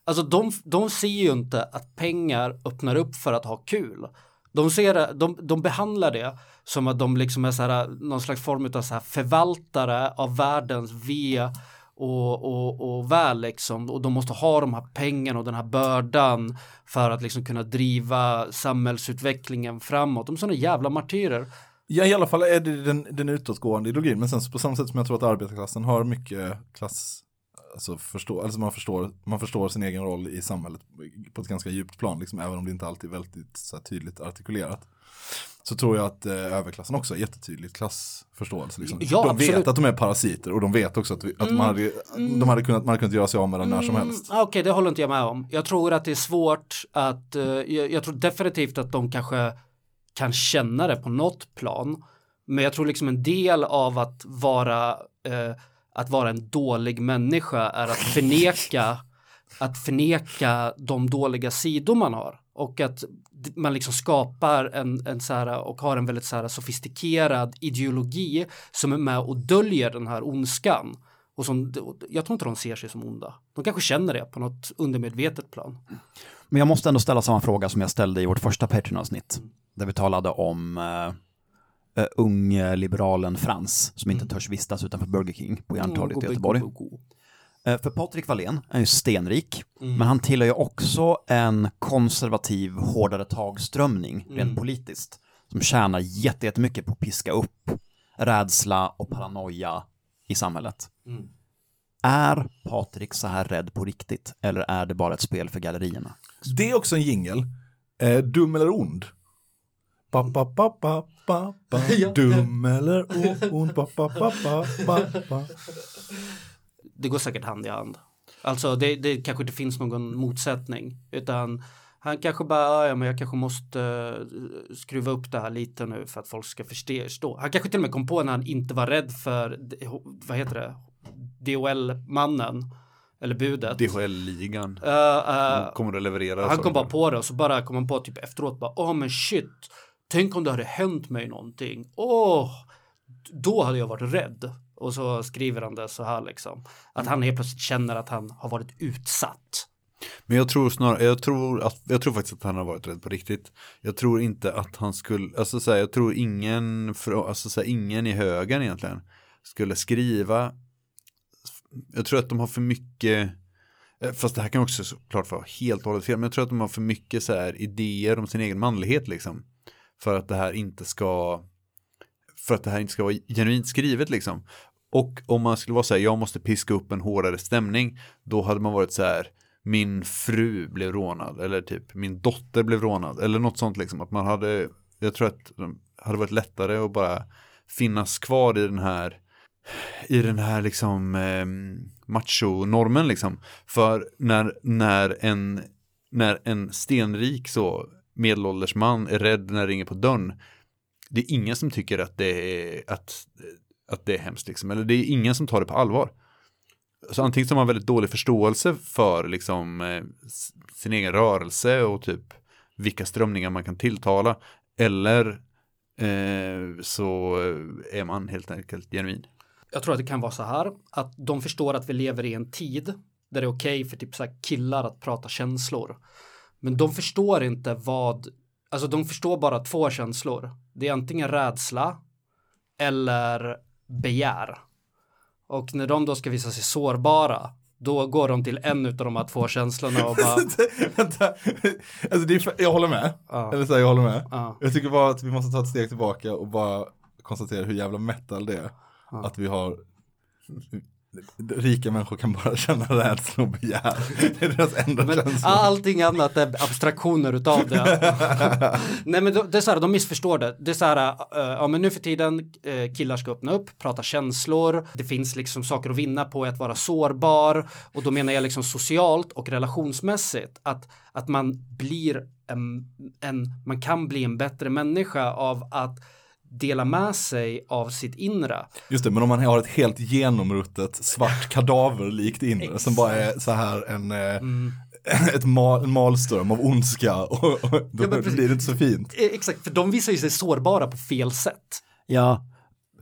alltså de, de ser ju inte att pengar öppnar upp för att ha kul. De, ser, det- de, de behandlar det som att de liksom är så här, någon slags form av så här förvaltare av världens ve och, och, och väl liksom. Och de måste ha de här pengarna och den här bördan för att liksom kunna driva samhällsutvecklingen framåt. De är sådana jävla martyrer. Ja, i alla fall är det den, den utåtgående ideologin. Men sen så på samma sätt som jag tror att arbetarklassen har mycket klass, alltså förstå, alltså man, förstår, man förstår sin egen roll i samhället på ett ganska djupt plan, liksom, även om det inte alltid är väldigt så här, tydligt artikulerat. Så tror jag att eh, överklassen också har jättetydligt klassförståelse. Liksom. Ja, de absolut. vet att de är parasiter och de vet också att, vi, att man, hade, de hade kunnat, man hade kunnat göra sig av med dem när som helst. Mm, Okej, det håller inte jag med om. Jag tror att det är svårt att, eh, jag, jag tror definitivt att de kanske kan känna det på något plan. Men jag tror liksom en del av att vara, eh, att vara en dålig människa är att förneka, att förneka de dåliga sidor man har. Och att man liksom skapar en, en så här, och har en väldigt så här sofistikerad ideologi som är med och döljer den här ondskan. Och som, jag tror inte de ser sig som onda. De kanske känner det på något undermedvetet plan. Men jag måste ändå ställa samma fråga som jag ställde i vårt första Patreon-avsnitt. Där vi talade om uh, uh, ungliberalen Frans som inte törs vistas utanför Burger King på Järntorget i Göteborg. Eh, För Patrik Wallén är ju stenrik, men han tillhör ju också en konservativ hårdare tagströmning rent politiskt. Som tjänar jätte- jättemycket på att piska upp rädsla och paranoia i samhället. Är Patrik så här rädd på riktigt, eller är det bara ett spel för gallerierna? Det är också en jingel. Eh, dum eller ond? Ba, ba, ba, ba, ba, ba. Dum eller ond? Ba, ba, ba, ba, ba, ba. Det går säkert hand i hand. Alltså det, det kanske inte finns någon motsättning utan han kanske bara, ja men jag kanske måste eh, skruva upp det här lite nu för att folk ska förstå. Han kanske till och med kom på när han inte var rädd för, vad heter det, DHL-mannen eller budet. DHL-ligan. Eh, De kommer att leverera. han kom bara på det och så bara kom han på typ efteråt bara, åh men shit, tänk om det hade hänt mig någonting. Åh, då hade jag varit rädd. Och så skriver han det så här liksom. Att han helt plötsligt känner att han har varit utsatt. Men jag tror snarare, jag tror, att, jag tror faktiskt att han har varit rädd på riktigt. Jag tror inte att han skulle, alltså så här, jag tror ingen, för, alltså så här, ingen i högen egentligen skulle skriva, jag tror att de har för mycket, eh, fast det här kan också såklart vara helt och hållet fel, men jag tror att de har för mycket så här idéer om sin egen manlighet liksom. För att det här inte ska, för att det här inte ska vara genuint skrivet liksom. Och om man skulle vara så här, jag måste piska upp en hårdare stämning, då hade man varit så här, min fru blev rånad eller typ min dotter blev rånad eller något sånt liksom. Att man hade jag tror att det hade varit lättare att bara finnas kvar i den här i den här liksom eh, machonormen liksom. För när, när en när en stenrik så medelålders man är rädd när det ringer på dörren det är ingen som tycker att det är att, att det är hemskt liksom eller det är ingen som tar det på allvar så antingen så har man väldigt dålig förståelse för liksom eh, sin egen rörelse och typ vilka strömningar man kan tilltala eller eh, så är man helt enkelt genuin. Jag tror att det kan vara så här att de förstår att vi lever i en tid där det är okej för typ så här killar att prata känslor. Men de förstår inte vad, alltså de förstår bara två känslor. Det är antingen rädsla eller begär. Och när de då ska visa sig sårbara, då går de till en av de här två känslorna och bara, Vänta, alltså det är, jag håller med. Ja. Eller så här, jag håller med. ja, Jag tycker bara att vi måste ta ett steg tillbaka och bara konstatera hur jävla metal det är. Ja. Att vi har Rika människor kan bara känna rädsla och begär. Det är deras enda Men känsla. allting annat är abstraktioner utav det. Nej men det är så här, de missförstår det. Det är så här, eh, ja men nu för tiden uh, killar ska öppna upp, prata känslor. Det finns liksom saker att vinna på att vara sårbar. Och då menar jag liksom socialt och relationsmässigt. Att, att man blir en, en, man kan bli en bättre människa av att dela med sig av sitt inre. Just det, men om man har ett helt genomruttet svart kadaverlikt inre som bara är så här en, eh, Mm. ett mal, en malström av ondska och, och då Ja, blir det inte så fint. Eh, Exakt, för de visar ju sig sårbara på fel sätt. Ja,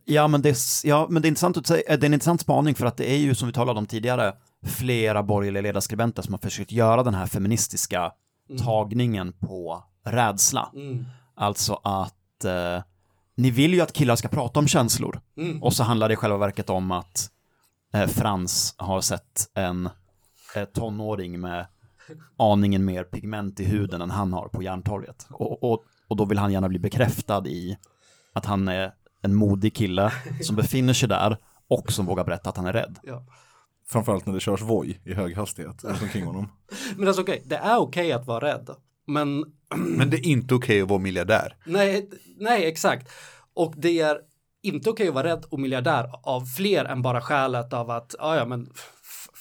ja, men det, är ja, men det är intressant att säga, det är en intressant spaning för att det är ju som vi talade om tidigare flera borgerliga ledarskribenter som har försökt göra den här feministiska tagningen på rädsla. Mm. Alltså att eh, ni vill ju att killar ska prata om känslor. Mm. Och så handlar det i själva verket om att eh, Frans har sett en eh, tonåring med aningen mer pigment i huden än han har på Järntorget. Och, och, och då vill han gärna bli bekräftad i att han är en modig kille som befinner sig där och som vågar berätta att han är rädd. Ja. Framförallt när det körs Voi i hög hastighet omkring honom. Men alltså okej, det är okej att vara rädd. Men men det är inte okej att vara miljardär. nej, nej exakt. Och det är inte okej att vara rädd och miljardär av fler än bara skälet av att, ja ja men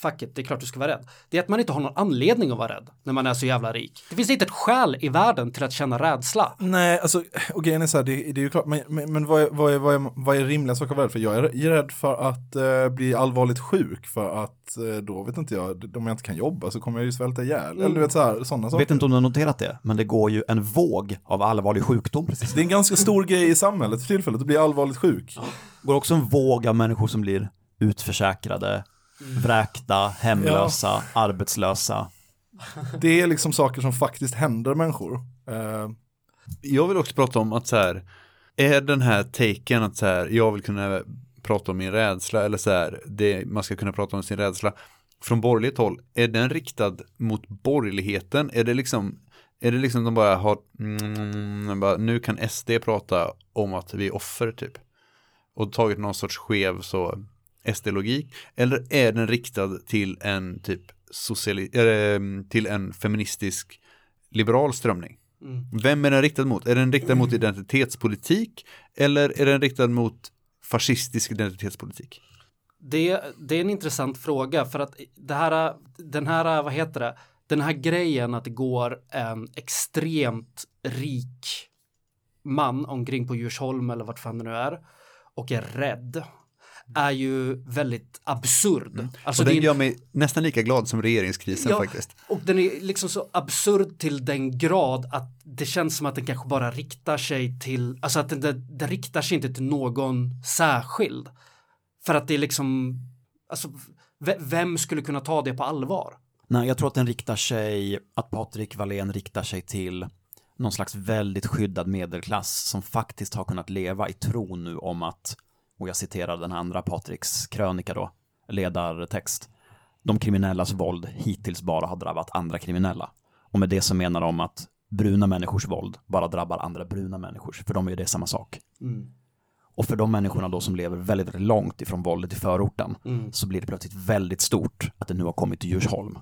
fuck it, det är klart du ska vara rädd. Det är att man inte har någon anledning att vara rädd när man är så jävla rik. Det finns inte ett skäl i världen till att känna rädsla. Nej, alltså, och grejen är så här, det, det är ju klart, men, men, men vad, är, vad, är, vad, är, vad är rimliga saker att vara rädd för? Jag är rädd för att eh, bli allvarligt sjuk, för att eh, då vet inte jag, om jag inte kan jobba så kommer jag ju svälta ihjäl. Eller du vet så här, sådana Jag saker. vet inte om du har noterat det, men det går ju en våg av allvarlig sjukdom precis. Det är en ganska stor grej i samhället för tillfället att bli allvarligt sjuk. Det går också en våg av människor som blir utförsäkrade, vräkta, hemlösa, arbetslösa. Det är liksom saker som faktiskt händer människor. Eh, Jag vill också prata om att så här, är den här taken att så här, jag vill kunna prata om min rädsla eller så här, det, man ska kunna prata om sin rädsla från borgerligt håll, är den riktad mot borgerligheten? Är det liksom, är det liksom de bara har, mm, bara, nu kan SD prata om att vi är offer typ? Och tagit någon sorts skev så SD-logik? Eller är den riktad till en typ sociali- eller, till en feministisk liberal strömning? Vem är den riktad mot? Är den riktad mot identitetspolitik eller är den riktad mot fascistisk identitetspolitik? Det, det är en intressant fråga för att det här, den här, vad heter det, den här grejen att det går en extremt rik man omkring på Djursholm eller vart fan det nu är och är rädd är ju väldigt absurd. Alltså och det den är, gör mig nästan lika glad som regeringskrisen Ja, faktiskt. och den är liksom så absurd till den grad att det känns som att den kanske bara riktar sig till, alltså att den, den, den riktar sig inte till någon särskild. För att det är liksom, alltså ve- vem skulle kunna ta det på allvar? Nej, jag tror att den riktar sig, att Patrik Wallén riktar sig till någon slags väldigt skyddad medelklass som faktiskt har kunnat leva i tro nu om att, och jag citerar den andra Patriks krönika då, ledartext, de kriminellas våld hittills bara har drabbat andra kriminella. Och med det så menar de att bruna människors våld bara drabbar andra bruna människors, för de är ju det samma sak. Och för de människorna då som lever väldigt, väldigt långt ifrån våldet i förorten så blir det plötsligt väldigt stort att det nu har kommit till Djursholm.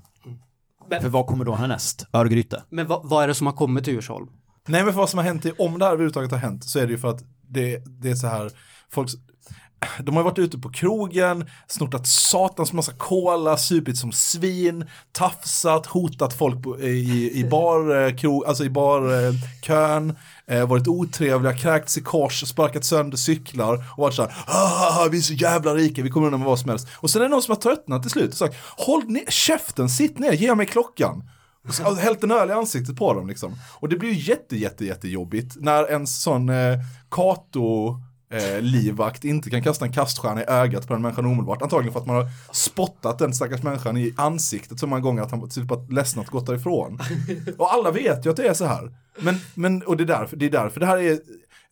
Men- För vad kommer då härnäst? Örgryte? Men vad, vad är det som har kommit till Djursholm? Nej men vad som har hänt, om det här överhuvudtaget har hänt så är det ju för att det, det är så här, folk, de har varit ute på krogen, snortat satans massa cola, supit som svin, tafsat, hotat folk på, i, i barkön, eh, alltså i barkön, eh, varit otrevliga, kräkts i kors, sparkat sönder cyklar och varit så här, "Ah, vi är så jävla rika, vi kommer undan med vad som helst. Och sen är det någon som har tröttnat till slut och sagt, håll ner käften, sitt ner, ge mig klockan. Och så- hällt en öl i ansiktet på dem liksom. Och det blir ju jätte, jätte, jättejobbigt när en sån eh, Kato eh, livvakt inte kan kasta en kaststjärna i ögat på den människan omedelbart. Antagligen för att man har spottat den stackars människan i ansiktet så många gånger att han typ har ledsnat och gått därifrån. Och alla vet ju att det är så här. Men, men och det är därför det, är därför det här är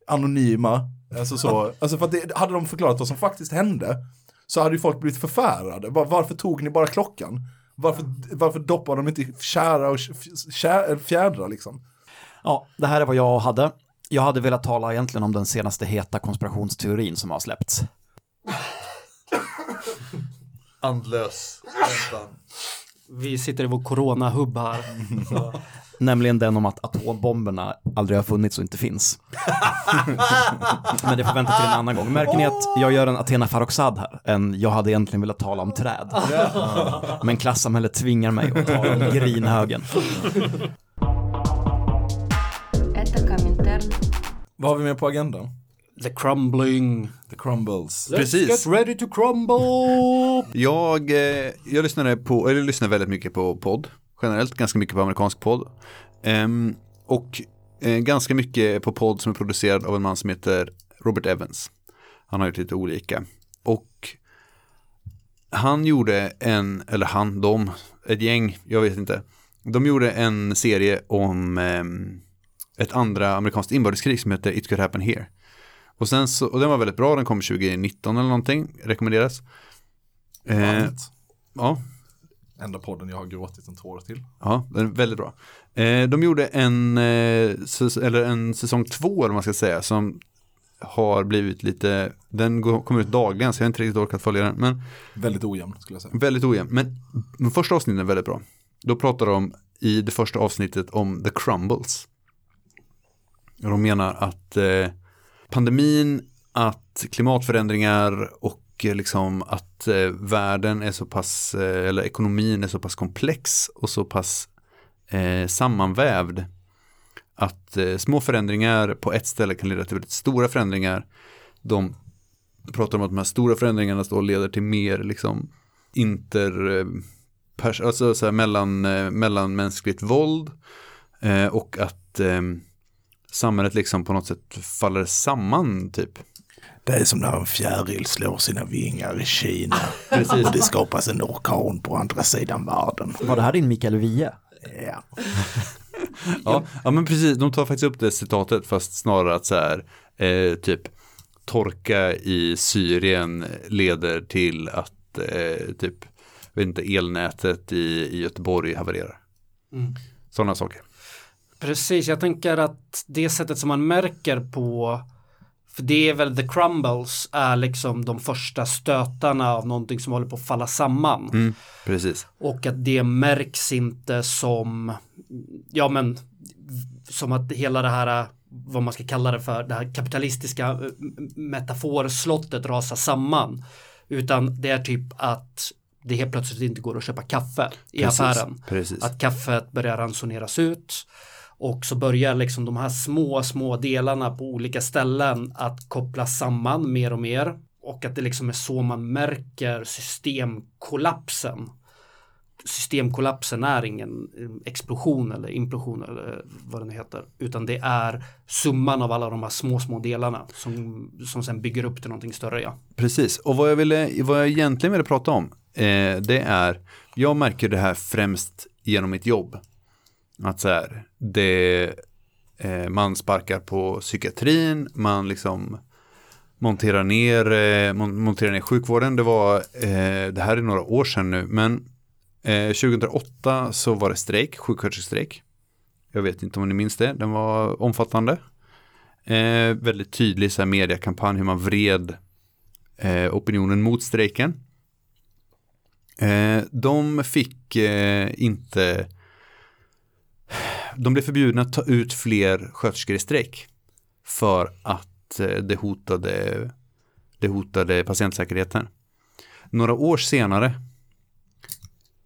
anonyma. Alltså så, alltså för att det, hade de förklarat vad som faktiskt hände så hade ju folk blivit förfärade. Var, varför tog ni bara klockan? Varför, varför doppar de inte kära och fjä- fjädrar liksom? Ja, det här är vad jag hade. Jag hade velat tala egentligen om den senaste heta konspirationsteorin som har släppts. Andlös. Vi sitter i vår corona-hubb här. Så. Nämligen den om att atombomberna aldrig har funnits och inte finns. Men det får vänta till en annan gång. Märker ni att jag gör en Athena Farrokhzad här? En jag hade egentligen velat tala om träd. Men klassamhället tvingar mig att tala om grinhögen. Vad har vi med på agendan? The crumbling. The crumbles. Precis. Let's get ready to crumble. Jag, eh, jag lyssnade på, eller lyssnar väldigt mycket på podd. Generellt ganska mycket på amerikansk podd. Ehm, och eh, ganska mycket på podd som är producerad av en man som heter Robert Evans. Han har gjort lite olika. Och han gjorde en, eller han, de, ett gäng, jag vet inte. De gjorde en serie om ehm, ett andra amerikanskt inbördeskrig som heter It Could Happen Here. Och, sen så, och den var väldigt bra, den kom 2019 eller någonting, rekommenderas. Eh, ja, Enda podden jag har gråtit en tår till. Ja, den är väldigt bra. Eh, de gjorde en, eh, säs- eller en säsong två, eller vad man ska säga, som har blivit lite, den kommer ut dagligen, så jag har inte riktigt orkat följa den, men Väldigt ojämn skulle jag säga. väldigt ojämn. Men de första avsnitten är väldigt bra. Då pratar de i det första avsnittet om the crumbles. De menar att eh, pandemin, att klimatförändringar och eh, liksom att eh, världen är så pass, eh, eller ekonomin är så pass komplex och så pass eh, sammanvävd att eh, små förändringar på ett ställe kan leda till väldigt stora förändringar. De pratar om att de här stora förändringarna då leder till mer liksom inter, eh, alltså så här mellan, eh, mellanmänskligt våld eh, och att eh, samhället liksom på något sätt faller samman typ. Det är som när en fjäril slår sina vingar i Kina. Precis. Och det skapas en orkan på andra sidan världen. Var det här din Mikael Wiehe? Ja. Ja, ja men precis, de tar faktiskt upp det citatet fast snarare att så här, eh, typ torka i Syrien leder till att eh, typ, vet inte, elnätet i, i Göteborg havererar. Mm. Sådana saker. Precis, jag tänker att det sättet som man märker på för det är väl the crumbles är liksom de första stötarna av någonting som håller på att falla samman. Mm, precis. Och att det märks inte som, ja men, som att hela det här, vad man ska kalla det för, det här kapitalistiska eh, metaforslottet rasar samman. Utan det är typ att det helt plötsligt inte går att köpa kaffe i Precis, affären. Precis. Att kaffet börjar ransoneras ut. Och så börjar liksom de här små, små delarna på olika ställen att kopplas samman mer och mer. Och att det liksom är så man märker systemkollapsen. Systemkollapsen är ingen eh, explosion eller implosion eller vad den heter. Utan det är summan av alla de här små, små delarna som, som sen bygger upp till någonting större. Ja. Precis, och vad jag, ville, vad jag egentligen ville prata om, eh, det är, jag märker det här främst genom mitt jobb. Att så här, det, eh, man sparkar på psykiatrin, man liksom monterar ner, eh, mon- monterar ner sjukvården. Det var, eh, det här är några år sedan nu, men eh, 2008 så var det strejk, sjuksköterskestrejk. Jag vet inte om ni minns det, den var omfattande. Eh, väldigt tydlig så här, mediekampanj, hur man vred eh, opinionen mot strejken. Eh, de fick eh, inte, de blev förbjudna att ta ut fler sköterskor i strejk för att eh, det hotade, det hotade patientsäkerheten. Några år senare,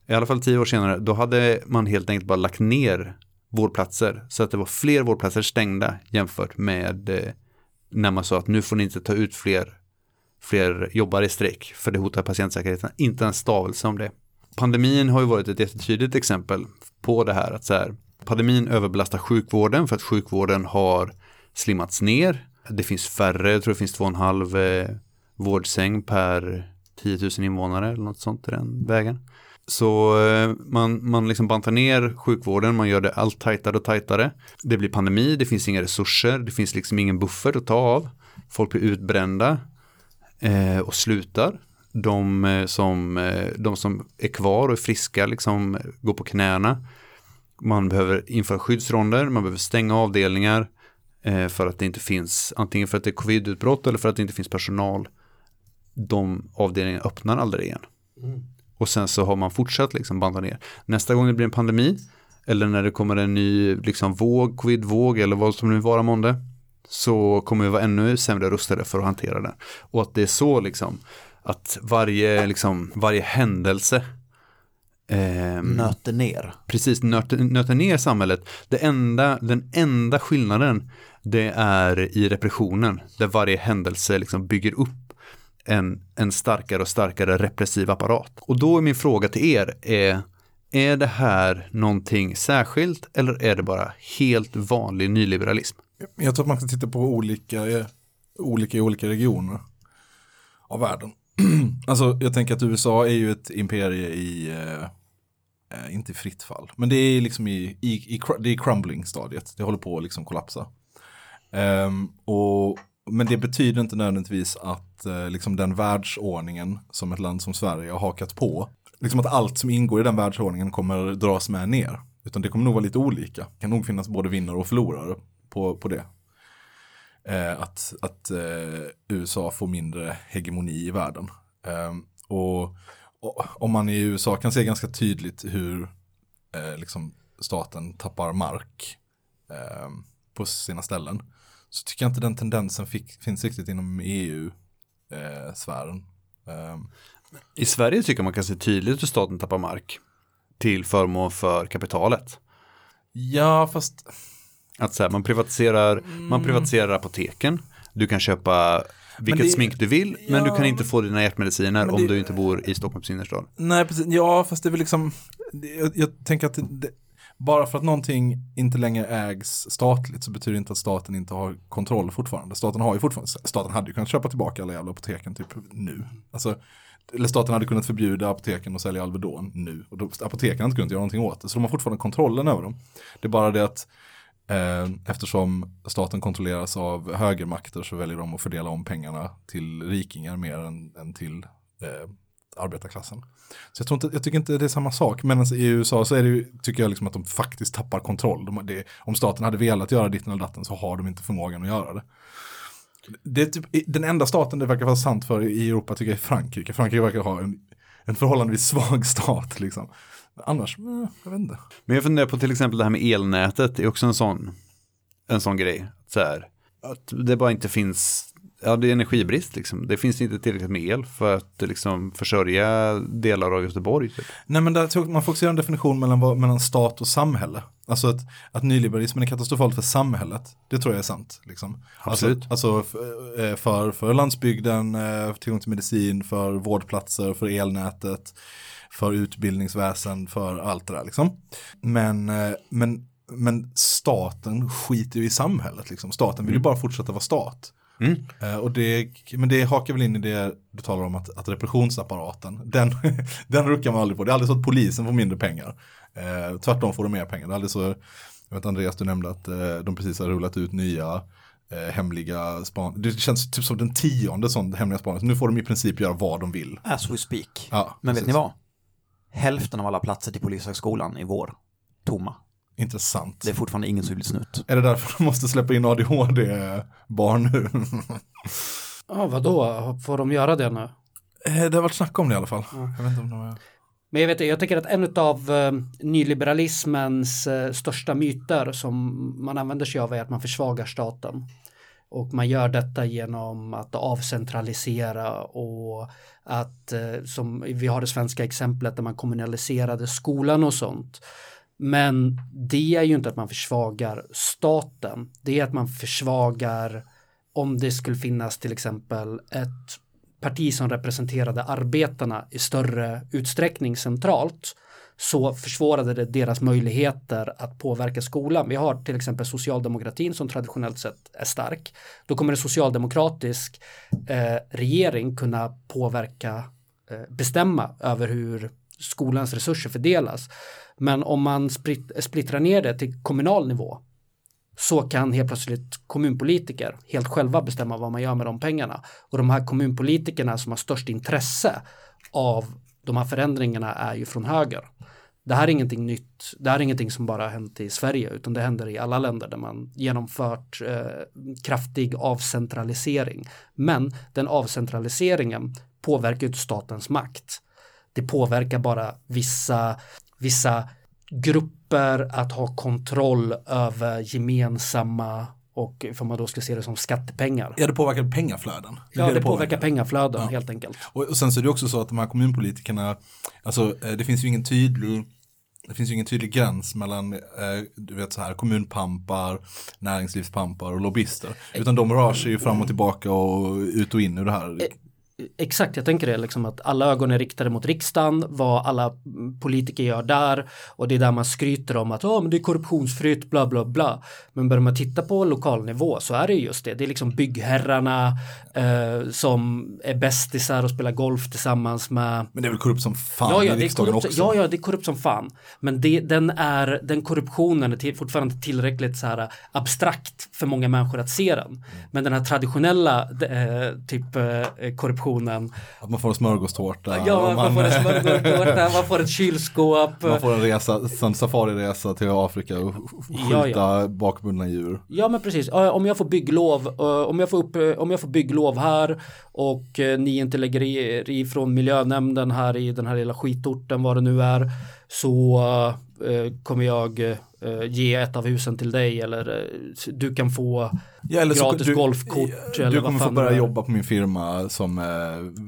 i alla fall tio år senare, då hade man helt enkelt bara lagt ner vårdplatser så att det var fler vårdplatser stängda jämfört med eh, när man sa att nu får ni inte ta ut fler fler jobbar i strejk för det hotar patientsäkerheten. Inte en stavelse om det. Pandemin har ju varit ett jättetydligt exempel på det här. att så här, Pandemin överbelastar sjukvården för att sjukvården har slimmats ner. Det finns färre, jag tror det finns två och en halv eh, vårdsäng per 10 000 invånare eller något sånt i den vägen. Så eh, man, man liksom bantar ner sjukvården, man gör det allt tajtare och tajtare. Det blir pandemi, det finns inga resurser, det finns liksom ingen buffert att ta av. Folk blir utbrända eh, och slutar. De, eh, som, eh, de som är kvar och är friska liksom eh, går på knäna. Man behöver införa skyddsronder, man behöver stänga avdelningar eh, för att det inte finns, antingen för att det är covidutbrott eller för att det inte finns personal. De avdelningarna öppnar aldrig igen. Och sen så har man fortsatt liksom banda ner. Nästa gång det blir en pandemi eller när det kommer en ny liksom våg, covidvåg eller vad som nu vara månde så kommer vi vara ännu sämre rustade för att hantera den. Och att det är så liksom att varje, liksom, varje händelse ehm, Nöter ner. precis nöter, nöter ner samhället. Det enda, den enda skillnaden det är i repressionen där varje händelse liksom bygger upp en, en starkare och starkare repressiv apparat. Och då är min fråga till er, är, är det här någonting särskilt eller är det bara helt vanlig nyliberalism? Jag tror att man ska titta på olika, eh, olika i olika regioner av världen. alltså jag tänker att USA är ju ett imperie i, eh, eh, inte i fritt fall, men det är liksom i, i, i, det är crumbling-stadiet. Det håller på att liksom kollapsa. Um, och, men det betyder inte nödvändigtvis att eh, liksom den världsordningen som ett land som Sverige har hakat på, liksom att allt som ingår i den världsordningen kommer dras med ner. Utan det kommer nog vara lite olika. Det kan nog finnas både vinnare och förlorare på, på det. Eh, att att eh, USA får mindre hegemoni i världen. Eh, och, och om man i USA kan se ganska tydligt hur eh, liksom staten tappar mark eh, på sina ställen. Så tycker jag inte den tendensen fick, finns riktigt inom EU-sfären. Eh, I Sverige tycker man kan se tydligt hur staten tappar mark till förmån för kapitalet. ja, fast Att så här, man, privatiserar, man privatiserar apoteken. Du kan köpa vilket det- smink du vill, men du ja, kan inte få dina hjärtmediciner men om det- du inte bor i Stockholms innerstad. Nej, precis. Ja, fast det är väl liksom, det- jag, jag tänker att det, det, bara för att någonting inte längre ägs statligt så betyder det inte att staten inte har kontroll fortfarande. Staten har ju fortfarande, staten hade ju kunnat köpa tillbaka alla jävla apoteken typ nu. Alltså, eller staten hade kunnat förbjuda apoteken att sälja Alvedon nu. Och då, apoteken hade inte kunnat göra någonting åt det. Så de har fortfarande kontrollen över dem. Det är bara det att Eh, eftersom staten kontrolleras av högermakter så väljer de att fördela om pengarna till rikingar mer än, än till eh, arbetarklassen. Så jag, tror inte, jag tycker inte det är samma sak. Men alltså i USA så är det ju, tycker jag liksom att de faktiskt tappar kontroll. De, det, om staten hade velat göra ditten eller datten så har de inte förmågan att göra det. det är typ, den enda staten det verkar vara sant för i Europa tycker jag är Frankrike. Frankrike verkar ha en, en förhållandevis svag stat liksom. Annars, eh, jag vet inte. Men jag funderar på till exempel det här med elnätet, det är också en sån, en sån grej. Så här, att det bara inte finns, ja det är energibrist liksom. Det finns inte tillräckligt med el för att liksom försörja delar av Göteborg. Typ. Nej men där, tog- man får också göra en definition mellan, mellan stat och samhälle. Alltså att, att nyliberalismen är katastrofalt för samhället. Det tror jag är sant. Liksom. Absolut. Alltså, alltså för, för landsbygden, eh, tillgång till medicin, för vårdplatser, för elnätet, för utbildningsväsen, för allt det där. Liksom. Men, eh, men, men staten skiter ju i samhället. Liksom. Staten vill ju bara fortsätta vara stat. Mm. Eh, Och det, men det hakar väl in i det du talar om att, att repressionsapparaten, den, den ruckar man aldrig på. Det är aldrig så att polisen får mindre pengar. Eh, tvärtom får de mer pengar. Det är aldrig så, jag vet Andreas du nämnde att eh, de precis har rullat ut nya eh, hemliga span. Det känns typ som den tionde sån hemliga spaning. Så nu får de i princip göra vad de vill. As we speak. Ja, Men vet precis. ni vad? Hälften av alla platser till Polishögskolan i vår tomma. Intressant. Det är fortfarande ingen som vill snut. Är det därför de måste släppa in ADHD-barn nu? Ja, vadå? Får de göra det nu? Eh, det har varit snack om det i alla fall. Jag vet inte om de är... Men jag, vet, jag tycker att en av eh, nyliberalismens eh, största myter som man använder sig av är att man försvagar staten. Och man gör detta genom att avcentralisera och att, eh, som vi har det svenska exemplet där man kommunaliserade skolan och sånt. Men det är ju inte att man försvagar staten. Det är att man försvagar om det skulle finnas till exempel ett parti som representerade arbetarna i större utsträckning centralt så försvårade det deras möjligheter att påverka skolan. Vi har till exempel socialdemokratin som traditionellt sett är stark. Då kommer en socialdemokratisk eh, regering kunna påverka, eh, bestämma över hur skolans resurser fördelas. Men om man splittrar ner det till kommunal nivå så kan helt plötsligt kommunpolitiker helt själva bestämma vad man gör med de pengarna. Och de här kommunpolitikerna som har störst intresse av de här förändringarna är ju från höger. Det här är ingenting nytt, det här är ingenting som bara har hänt i Sverige utan det händer i alla länder där man genomfört eh, kraftig avcentralisering. Men den avcentraliseringen påverkar ju inte statens makt. Det påverkar bara vissa, vissa grupper att ha kontroll över gemensamma och för man då ska se det som skattepengar. Ja, det påverkar pengaflöden. Ja, det påverkar pengaflöden Ja. helt enkelt. Och, och sen så är det också så att de här kommunpolitikerna, alltså eh, det finns ju ingen tydlig det finns ju ingen tydlig gräns mellan eh, du vet så här, kommunpampar, näringslivspampar och lobbyister. Utan de rör sig ju fram och tillbaka och ut och in ur det här. Exakt, jag tänker det liksom att alla ögon är riktade mot riksdagen, vad alla mm, politiker gör där och det är där man skryter om att oh, men det är korruptionsfritt, bla bla bla. Men börjar man titta på lokal nivå så är det just det, det är liksom byggherrarna eh, som är bästisar och spelar golf tillsammans med Men det är väl korrupt som fan Ja, ja, i riksdagen korrupt, också. ja, ja, det är korrupt som fan. Men det, den, är, den korruptionen är till, fortfarande tillräckligt så här abstrakt för många människor att se den. Men den här traditionella eh, typ eh, korruptionen, Att man får en smörgåstårta. ja, och man, får en smörgåstårta, man får ett kylskåp. man får en resa, en safariresa till Afrika och skjuta Ja, ja. bakbundna djur. Ja men precis, om jag får bygglov, eh, om jag får, upp, eh, om jag får bygglov här och eh, ni inte lägger er ifrån miljönämnden här i den här lilla skitorten vad det nu är så kommer jag eh, ge ett av husen till dig eller eh, du kan få Ja, eller så- gratis du- golfkort Du eller vad kommer få fan börja jobba på min firma som eh,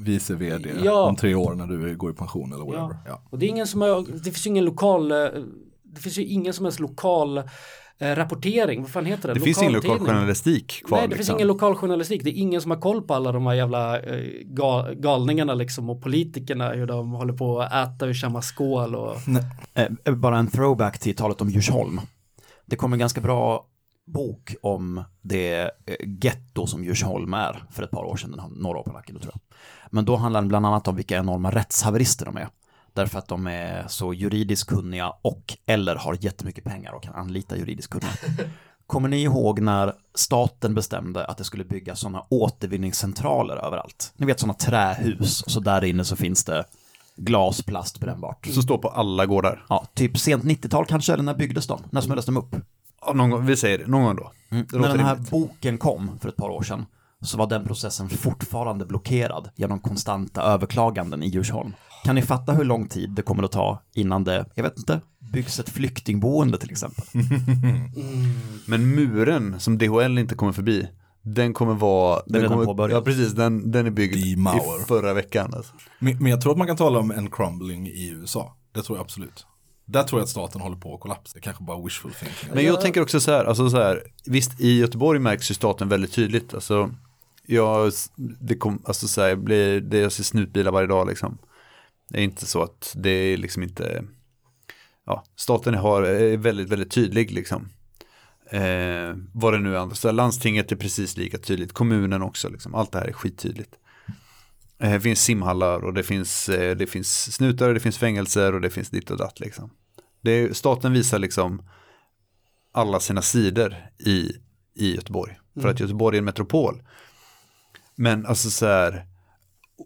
vice vd Ja. om tre år när du går i pension eller whatever. Ja. Och det är ingen som har, det finns ju ingen lokal, eh, det finns ju ingen som helst lokal eh, rapportering, vad fan heter det? Det finns ingen lokal journalistik kvar. Nej, det finns liksom. ingen lokal journalistik. Det är ingen som har koll på alla de här jävla eh, gal, galningarna liksom och politikerna, hur de håller på att äta ur samma skål och Eh, bara en throwback till talet om Djursholm. Det kom en ganska bra bok om det eh, getto som Djursholm är för ett par år sedan, den har några år på nacken, tror jag. Men då handlar den bland annat om vilka enorma rättshaverister de är. Därför att de är så juridiskt kunniga och eller har jättemycket pengar och kan anlita juridiskt kunniga. Kommer ni ihåg när staten bestämde att det skulle byggas sådana återvinningscentraler överallt? Ni vet sådana trähus, så där inne så finns det glas, plast, brännbart. Så står på alla gårdar. Ja, typ sent 90-tal kanske, eller när byggdes de? När smälldes de upp? Ja, någon gång, vi säger det, någon gång då. Det När den här rimligt. boken kom för ett par år sedan så var den processen fortfarande blockerad genom konstanta överklaganden i Djursholm. Kan ni fatta hur lång tid det kommer att ta innan det, jag vet inte, byggs ett flyktingboende till exempel? Men muren som DHL inte kommer förbi, den kommer vara... Den redan kommer, påbörjad. Ja, precis. Den, den är byggd i förra veckan. Alltså. Men, men jag tror att man kan tala om en crumbling i USA. Det tror jag absolut. Där tror jag att staten håller på att kollapsa. Det kanske bara wishful thinking. Men jag tänker också så här, alltså så här, visst i Göteborg märks ju staten väldigt tydligt. Alltså, jag, det kom, alltså så här, blir, det jag ser snutbilar varje dag liksom. Det är inte så att det är liksom inte, ja, staten har, är väldigt, väldigt tydlig liksom. Eh, vad det nu är, så landstinget är precis lika tydligt, kommunen också, liksom. allt det här är skittydligt. Eh, det finns simhallar och det finns, eh, det finns snutar, det finns fängelser och det finns ditt och datt liksom. Är, staten visar liksom alla sina sidor i, i Göteborg. För att Göteborg är en metropol. Men alltså så här,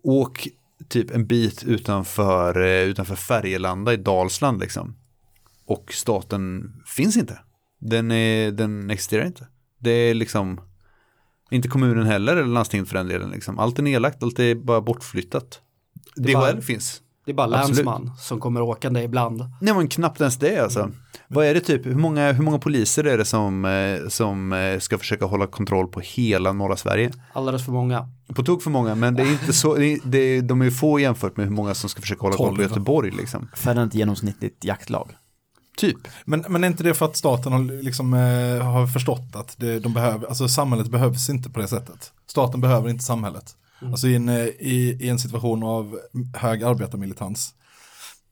åk typ en bit utanför, eh, utanför Färgelanda i Dalsland liksom. Och staten finns inte. Den, är, den existerar inte. Det är liksom inte kommunen heller eller landstinget för den delen. Liksom. Allt är nedlagt, allt är bara bortflyttat. DHL bara- finns. Det är bara Absolut. länsman som kommer åkande ibland. Nej men knappt ens det alltså. Vad är det typ, hur många, hur många poliser är det som, eh, som eh, ska försöka hålla kontroll på hela norra Sverige? Alldeles för många. På tok för många, men det är inte så, det är, det är, de är ju få jämfört med hur många som ska försöka hålla koll på. Göteborg liksom. Färre ett genomsnittligt jaktlag. Typ. Men, men är inte det för att staten har, liksom, eh, har förstått att det, de behöver, alltså samhället behövs inte på det sättet. Staten behöver inte samhället. Alltså i en, eh, i, i en situation av hög arbetarmilitans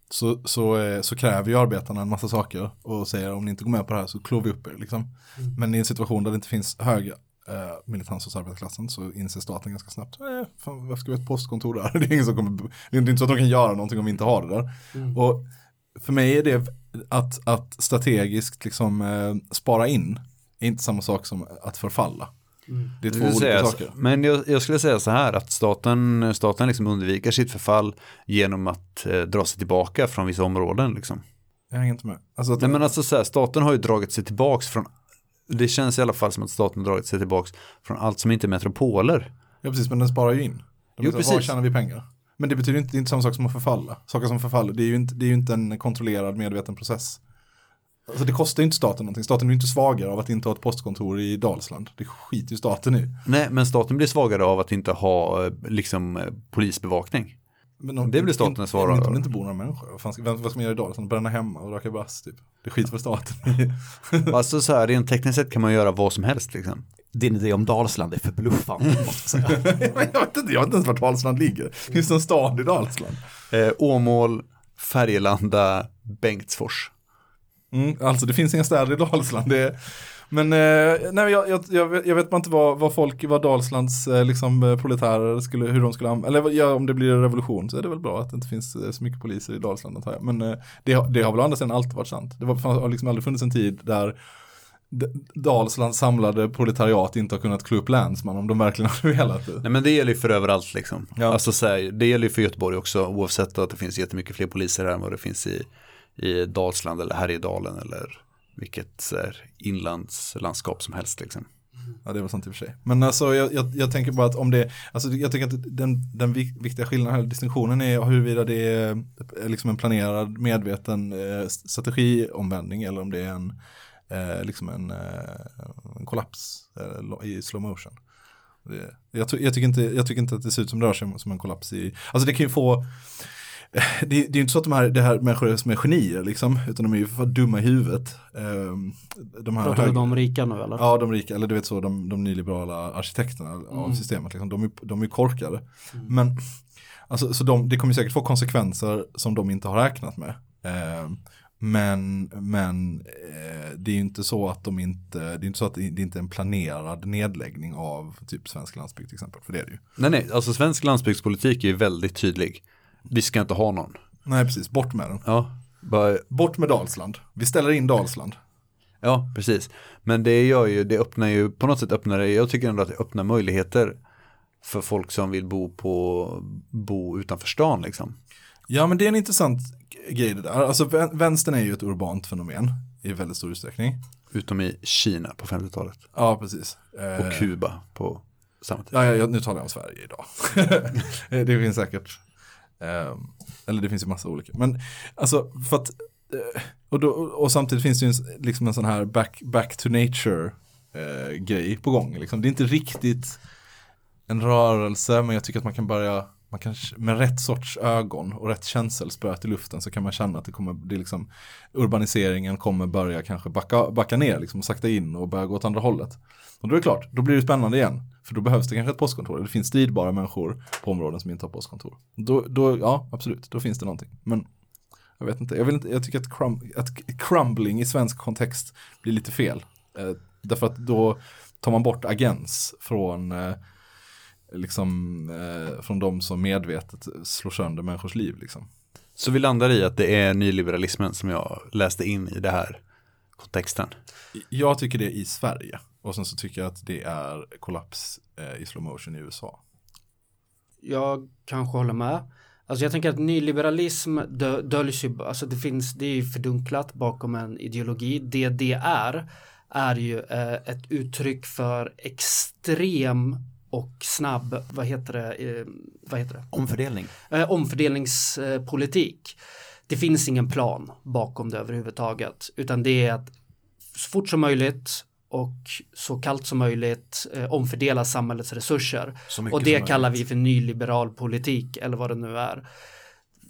så, så, eh, så kräver ju arbetarna en massa saker och säger om ni inte går med på det här så klår vi upp er. Liksom. Men i en situation där det inte finns hög eh, militans hos arbetarklassen så inser staten ganska snabbt, eh, fan, varför ska vi ha ett postkontor där? Det är, ingen som kommer, det är inte så att de kan göra någonting om vi inte har det där. Och för mig är det att, att strategiskt liksom, eh, spara in är inte samma sak som att förfalla. Det är två olika säga, saker. Men jag, jag skulle säga så här att staten, staten liksom undviker sitt förfall genom att eh, dra sig tillbaka från vissa områden. Liksom. Jag hänger inte med. Alltså att, Nej men alltså så här, staten har ju dragit sig tillbaks från, det känns i alla fall som att staten har dragit sig tillbaks från allt som inte är metropoler. Ja precis, men den sparar ju in. De Jo, vet, Var precis. tjänar vi pengar? Men det betyder inte, det är inte samma sak som att förfalla. Saker som förfaller, det är ju inte, det är ju inte en kontrollerad medveten process. Alltså det kostar ju inte staten någonting. Staten är ju inte svagare av att inte ha ett postkontor i Dalsland. Det skiter ju staten i. Nej, men staten blir svagare av att inte ha eh, liksom eh, polisbevakning. Men om, Det blir staten svara Inte om det inte bor några människor. Vad, fan ska, vem, vad ska man göra i Dalsland? Bränna hemma och röka brass typ. Det skiter för staten i. Alltså så här, rent tekniskt sett kan man göra vad som helst liksom. Din idé om Dalsland är förbluffande, måste jag säga. jag, vet inte, jag vet inte ens vart Dalsland ligger. Finns det en stad i Dalsland? Eh, Åmål, Färgelanda, Bengtsfors. Mm, alltså det finns inga städer i Dalsland. Det är, men eh, nej, jag, jag, jag, vet- jag vet bara inte vad, vad folk, vad Dalslands eh, liksom, eh, proletärer skulle, hur de skulle eller ja, om det blir en revolution så är det väl bra att det inte finns eh, så mycket poliser i Dalsland antar jag. Men eh, det, har- det har väl andra sidan alltid varit sant. Det var, har liksom aldrig funnits en tid där Dalslands samlade proletariat inte har kunnat klå upp länsman om de verkligen hade velat det. Nej men det gäller ju för överallt liksom. Ja. Alltså så här, det gäller ju för Göteborg också oavsett att det finns jättemycket fler poliser här än vad det finns i, i Dalsland eller Härjedalen eller vilket här, inlandslandskap som helst liksom. Ja det var sant i och för sig. Men alltså jag, jag, jag tänker bara att om det, alltså jag tycker att den, den viktiga skillnaden här, distinktionen är huruvida det är eh, liksom en planerad medveten eh, strategiomvändning eller om det är en, eh, liksom en, eh, en kollaps eh, i slow motion. Det, jag, jag, tycker inte, jag tycker inte att det ser ut som det rör sig om- som en kollaps i, alltså det kan ju få det, det är ju inte så att de här, det här människor som är genier liksom, utan de är ju för dumma i huvudet. Ehm, de här Pratar du om rika nu eller? Ja, de rika, eller du vet så, de, de nyliberala arkitekterna av systemet, liksom, de, är, de är korkade. Men, alltså, så de, det kommer säkert få konsekvenser som de inte har räknat med. Eh, men men eh, det är ju inte så att de inte, det är inte så att det, inte är en planerad nedläggning av typ svensk landsbygd till exempel, för det är det ju. Nej nej, alltså svensk landsbygdspolitik är ju väldigt tydlig. Vi ska inte ha någon. Nej, precis, bort med den. Ja, bara, Bort med Dalsland. Vi ställer in Dalsland. ja precis. Men det gör ju, det öppnar ju, på något sätt öppnar det, jag tycker ändå att det öppnar möjligheter för folk som vill bo på, bo utanför stan liksom. Ja, men det är en intressant grej det där. Alltså vän- vänstern är ju ett urbant fenomen i väldigt stor utsträckning. Utom i Kina på 50-talet. Ja, precis. Eh, Och Kuba på samma tid. Ja, ja, nu talar jag om Sverige idag. det finns säkert, eh, eller det finns ju massa olika. Men alltså, för att, eh, och, då, och samtidigt finns det ju en, liksom en sån här back, back to nature eh, grej på gång. Liksom. Det är inte riktigt en rörelse, men jag tycker att man kan börja, man kan, med rätt sorts ögon och rätt känselspröt i luften så kan man känna att det kommer, det är liksom, urbaniseringen kommer börja kanske backa, backa ner, liksom, sakta in och börja gå åt andra hållet. Och då är det klart, då blir det spännande igen. För då behövs det kanske ett postkontor. Det finns stridbara människor på områden som inte har postkontor. Då, då, ja, absolut, då finns det någonting. Men jag vet inte, jag, vill inte, jag tycker att, crum, att crumbling i svensk kontext blir lite fel. Eh, därför att då tar man bort agens från, eh, liksom, eh, från de som medvetet slår sönder människors liv. Liksom. Så vi landar i att det är nyliberalismen som jag läste in i det här kontexten. Jag tycker det i Sverige. Och sen så tycker jag att det är kollaps eh, i slow motion i USA. Jag kanske håller med. Alltså jag tänker att nyliberalism dö, döljs ju, alltså det finns, det är ju fördunklat bakom en ideologi. Det det är, är ju eh, ett uttryck för extrem och snabb, vad heter det, eh, vad heter det? Omfördelning. eh, omfördelningspolitik. Det finns ingen plan bakom det överhuvudtaget, utan det är att så fort som möjligt och så kallt som möjligt eh, omfördela samhällets resurser. Och det kallar vi för nyliberal politik eller vad det nu är.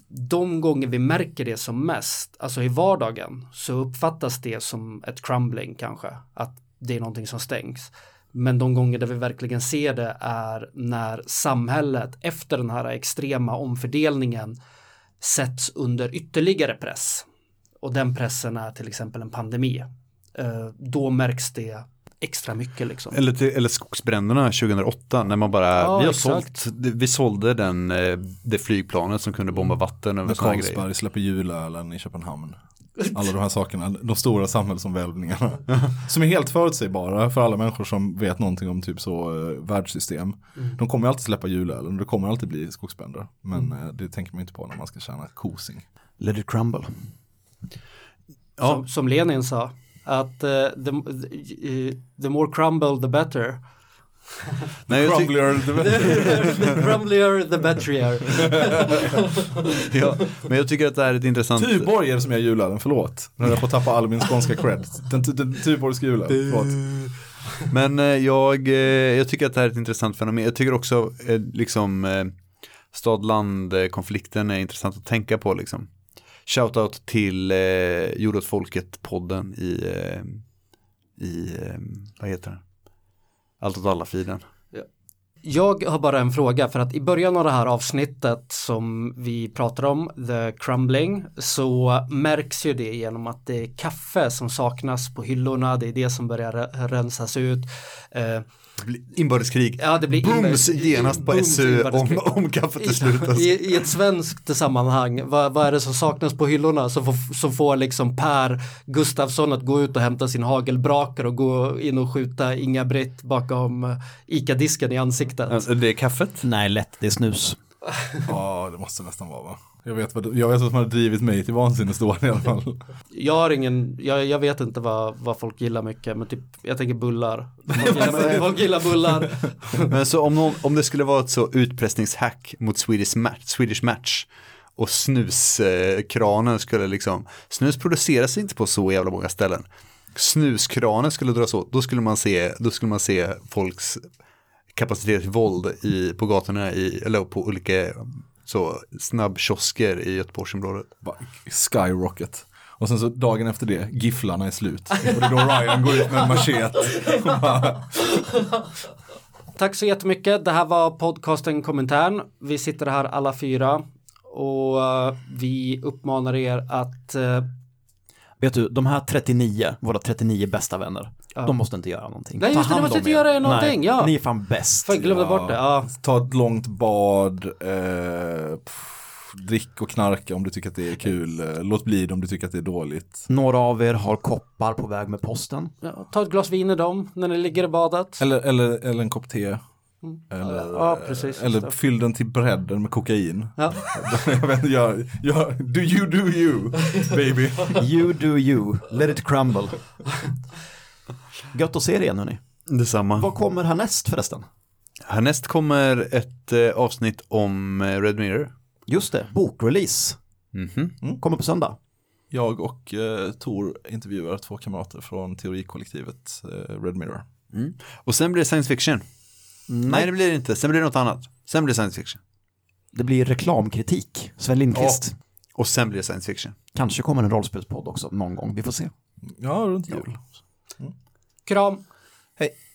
De gånger vi märker det som mest, alltså i vardagen, så uppfattas det som ett crumbling kanske, att det är någonting som stängs. Men de gånger där vi verkligen ser det är när samhället efter den här extrema omfördelningen sätts under ytterligare press. Och den pressen är till exempel en pandemi. Eh, Då märks det extra mycket liksom. Eller, till, eller skogsbränderna 2008 när man bara, Ja, vi har exakt. sålt, vi sålde den, eh, det flygplanet som kunde bomba vatten över När. Carlsberg släpper julölen i Köpenhamn. alla de här sakerna, de stora samhällsomvälvningarna. som är helt förutsägbara för alla människor som vet någonting om typ så uh, världssystem. De kommer alltid släppa julölen och det kommer alltid bli skogsbränder. Men eh, det tänker man inte på när man ska tjäna kosing. Let it crumble. Ja. Som, som Lenin sa, att eh, the, the, the more crumble the better. Nej, jag tyck- Crumblier, the crumblier the betterier. ja, men jag tycker att det här är ett intressant... Tuborg är det som gör julölen, förlåt. Nu är jag på att tappa all min skånska cred. Den, den Tuborgska julölen, förlåt. Men eh, jag, eh, jag tycker att det här är ett intressant fenomen. Jag tycker också eh, liksom eh, stad-land-konflikten är intressant att tänka på liksom. Shoutout till eh, Jord åt folket-podden i, eh, i eh, vad heter den? Allt åt alla-feeden. Jag har bara en fråga för att i början av det här avsnittet som vi pratar om, the crumbling, så märks ju det genom att det är kaffe som saknas på hyllorna, det är det som börjar rensas ut. Eh, Eh, Inbördeskrig. ja, det blir Booms genast på booms SU om, om kaffet är slut. Alltså. I, I ett svenskt sammanhang, vad, vad är det som saknas på hyllorna som får, som får liksom Per Gustafsson att gå ut och hämta sin hagelbrakare och gå in och skjuta Inga-Britt bakom eh, ICA-disken i ansiktet? Alltså, det är kaffet. Nej, lätt, det är snus. Ja, det måste nästan vara va? Jag vet vad, jag vet vad som har drivit mig till vansinnesdåd i alla fall. Jag har ingen, jag, jag vet inte vad, vad folk gillar mycket, men typ, jag tänker bullar. Folk gillar, folk gillar bullar. Men så om, någon, om det skulle vara ett så utpressningshack mot Swedish Match, Swedish match och snuskranen skulle liksom, snus produceras inte på så jävla många ställen. Snuskranen skulle dras åt, då skulle man se, då skulle man se folks kapacitet till våld i, på gatorna i, eller på olika så snabbkiosker i Göteborgsområdet. Bara Skyrocket. Och sen så dagen efter det, gifflarna är slut. Och det är då Ryan går ut med en machete. Tack så jättemycket. Det här var podcasten Kommentaren. Vi sitter här alla fyra och eh, vi uppmanar er att eh, Vet du, de här 39, våra 39 bästa vänner, de måste inte göra någonting. Nej, just det, de måste inte er. göra någonting, Nej, ja. Ni är fan bäst. Fan, glömde bort det. Ja. Ta ett långt bad, eh, drick och knarka om du tycker att det är kul. Eh, Låt bli det om du tycker att det är dåligt. Några av er har koppar på väg med posten. Ja, ta ett glas vin i dem när ni ligger i badet. Eller, eller, eller en kopp te. Eller, Ja, precis, eller fyll den till bredden med kokain. Ja. jag vet jag, jag, do you do you, baby. You do you, let it crumble. Gött att se er igen hörni. Detsamma. Vad kommer härnäst förresten? Härnäst kommer ett eh, avsnitt om eh, Red Mirror. Just det, bokrelease. Mhm. Kommer på söndag. Jag och eh, Tor intervjuar två kamrater från teorikollektivet eh, Red Mirror. Och sen blir det science fiction. Nej, det blir det inte. Sen blir det något annat. Sen blir det science fiction. Det blir reklamkritik. Sven Lindqvist. Och sen blir det science fiction. Kanske kommer en rollspelspodd också någon gång. Vi får se. Ja, runt jul. Kram.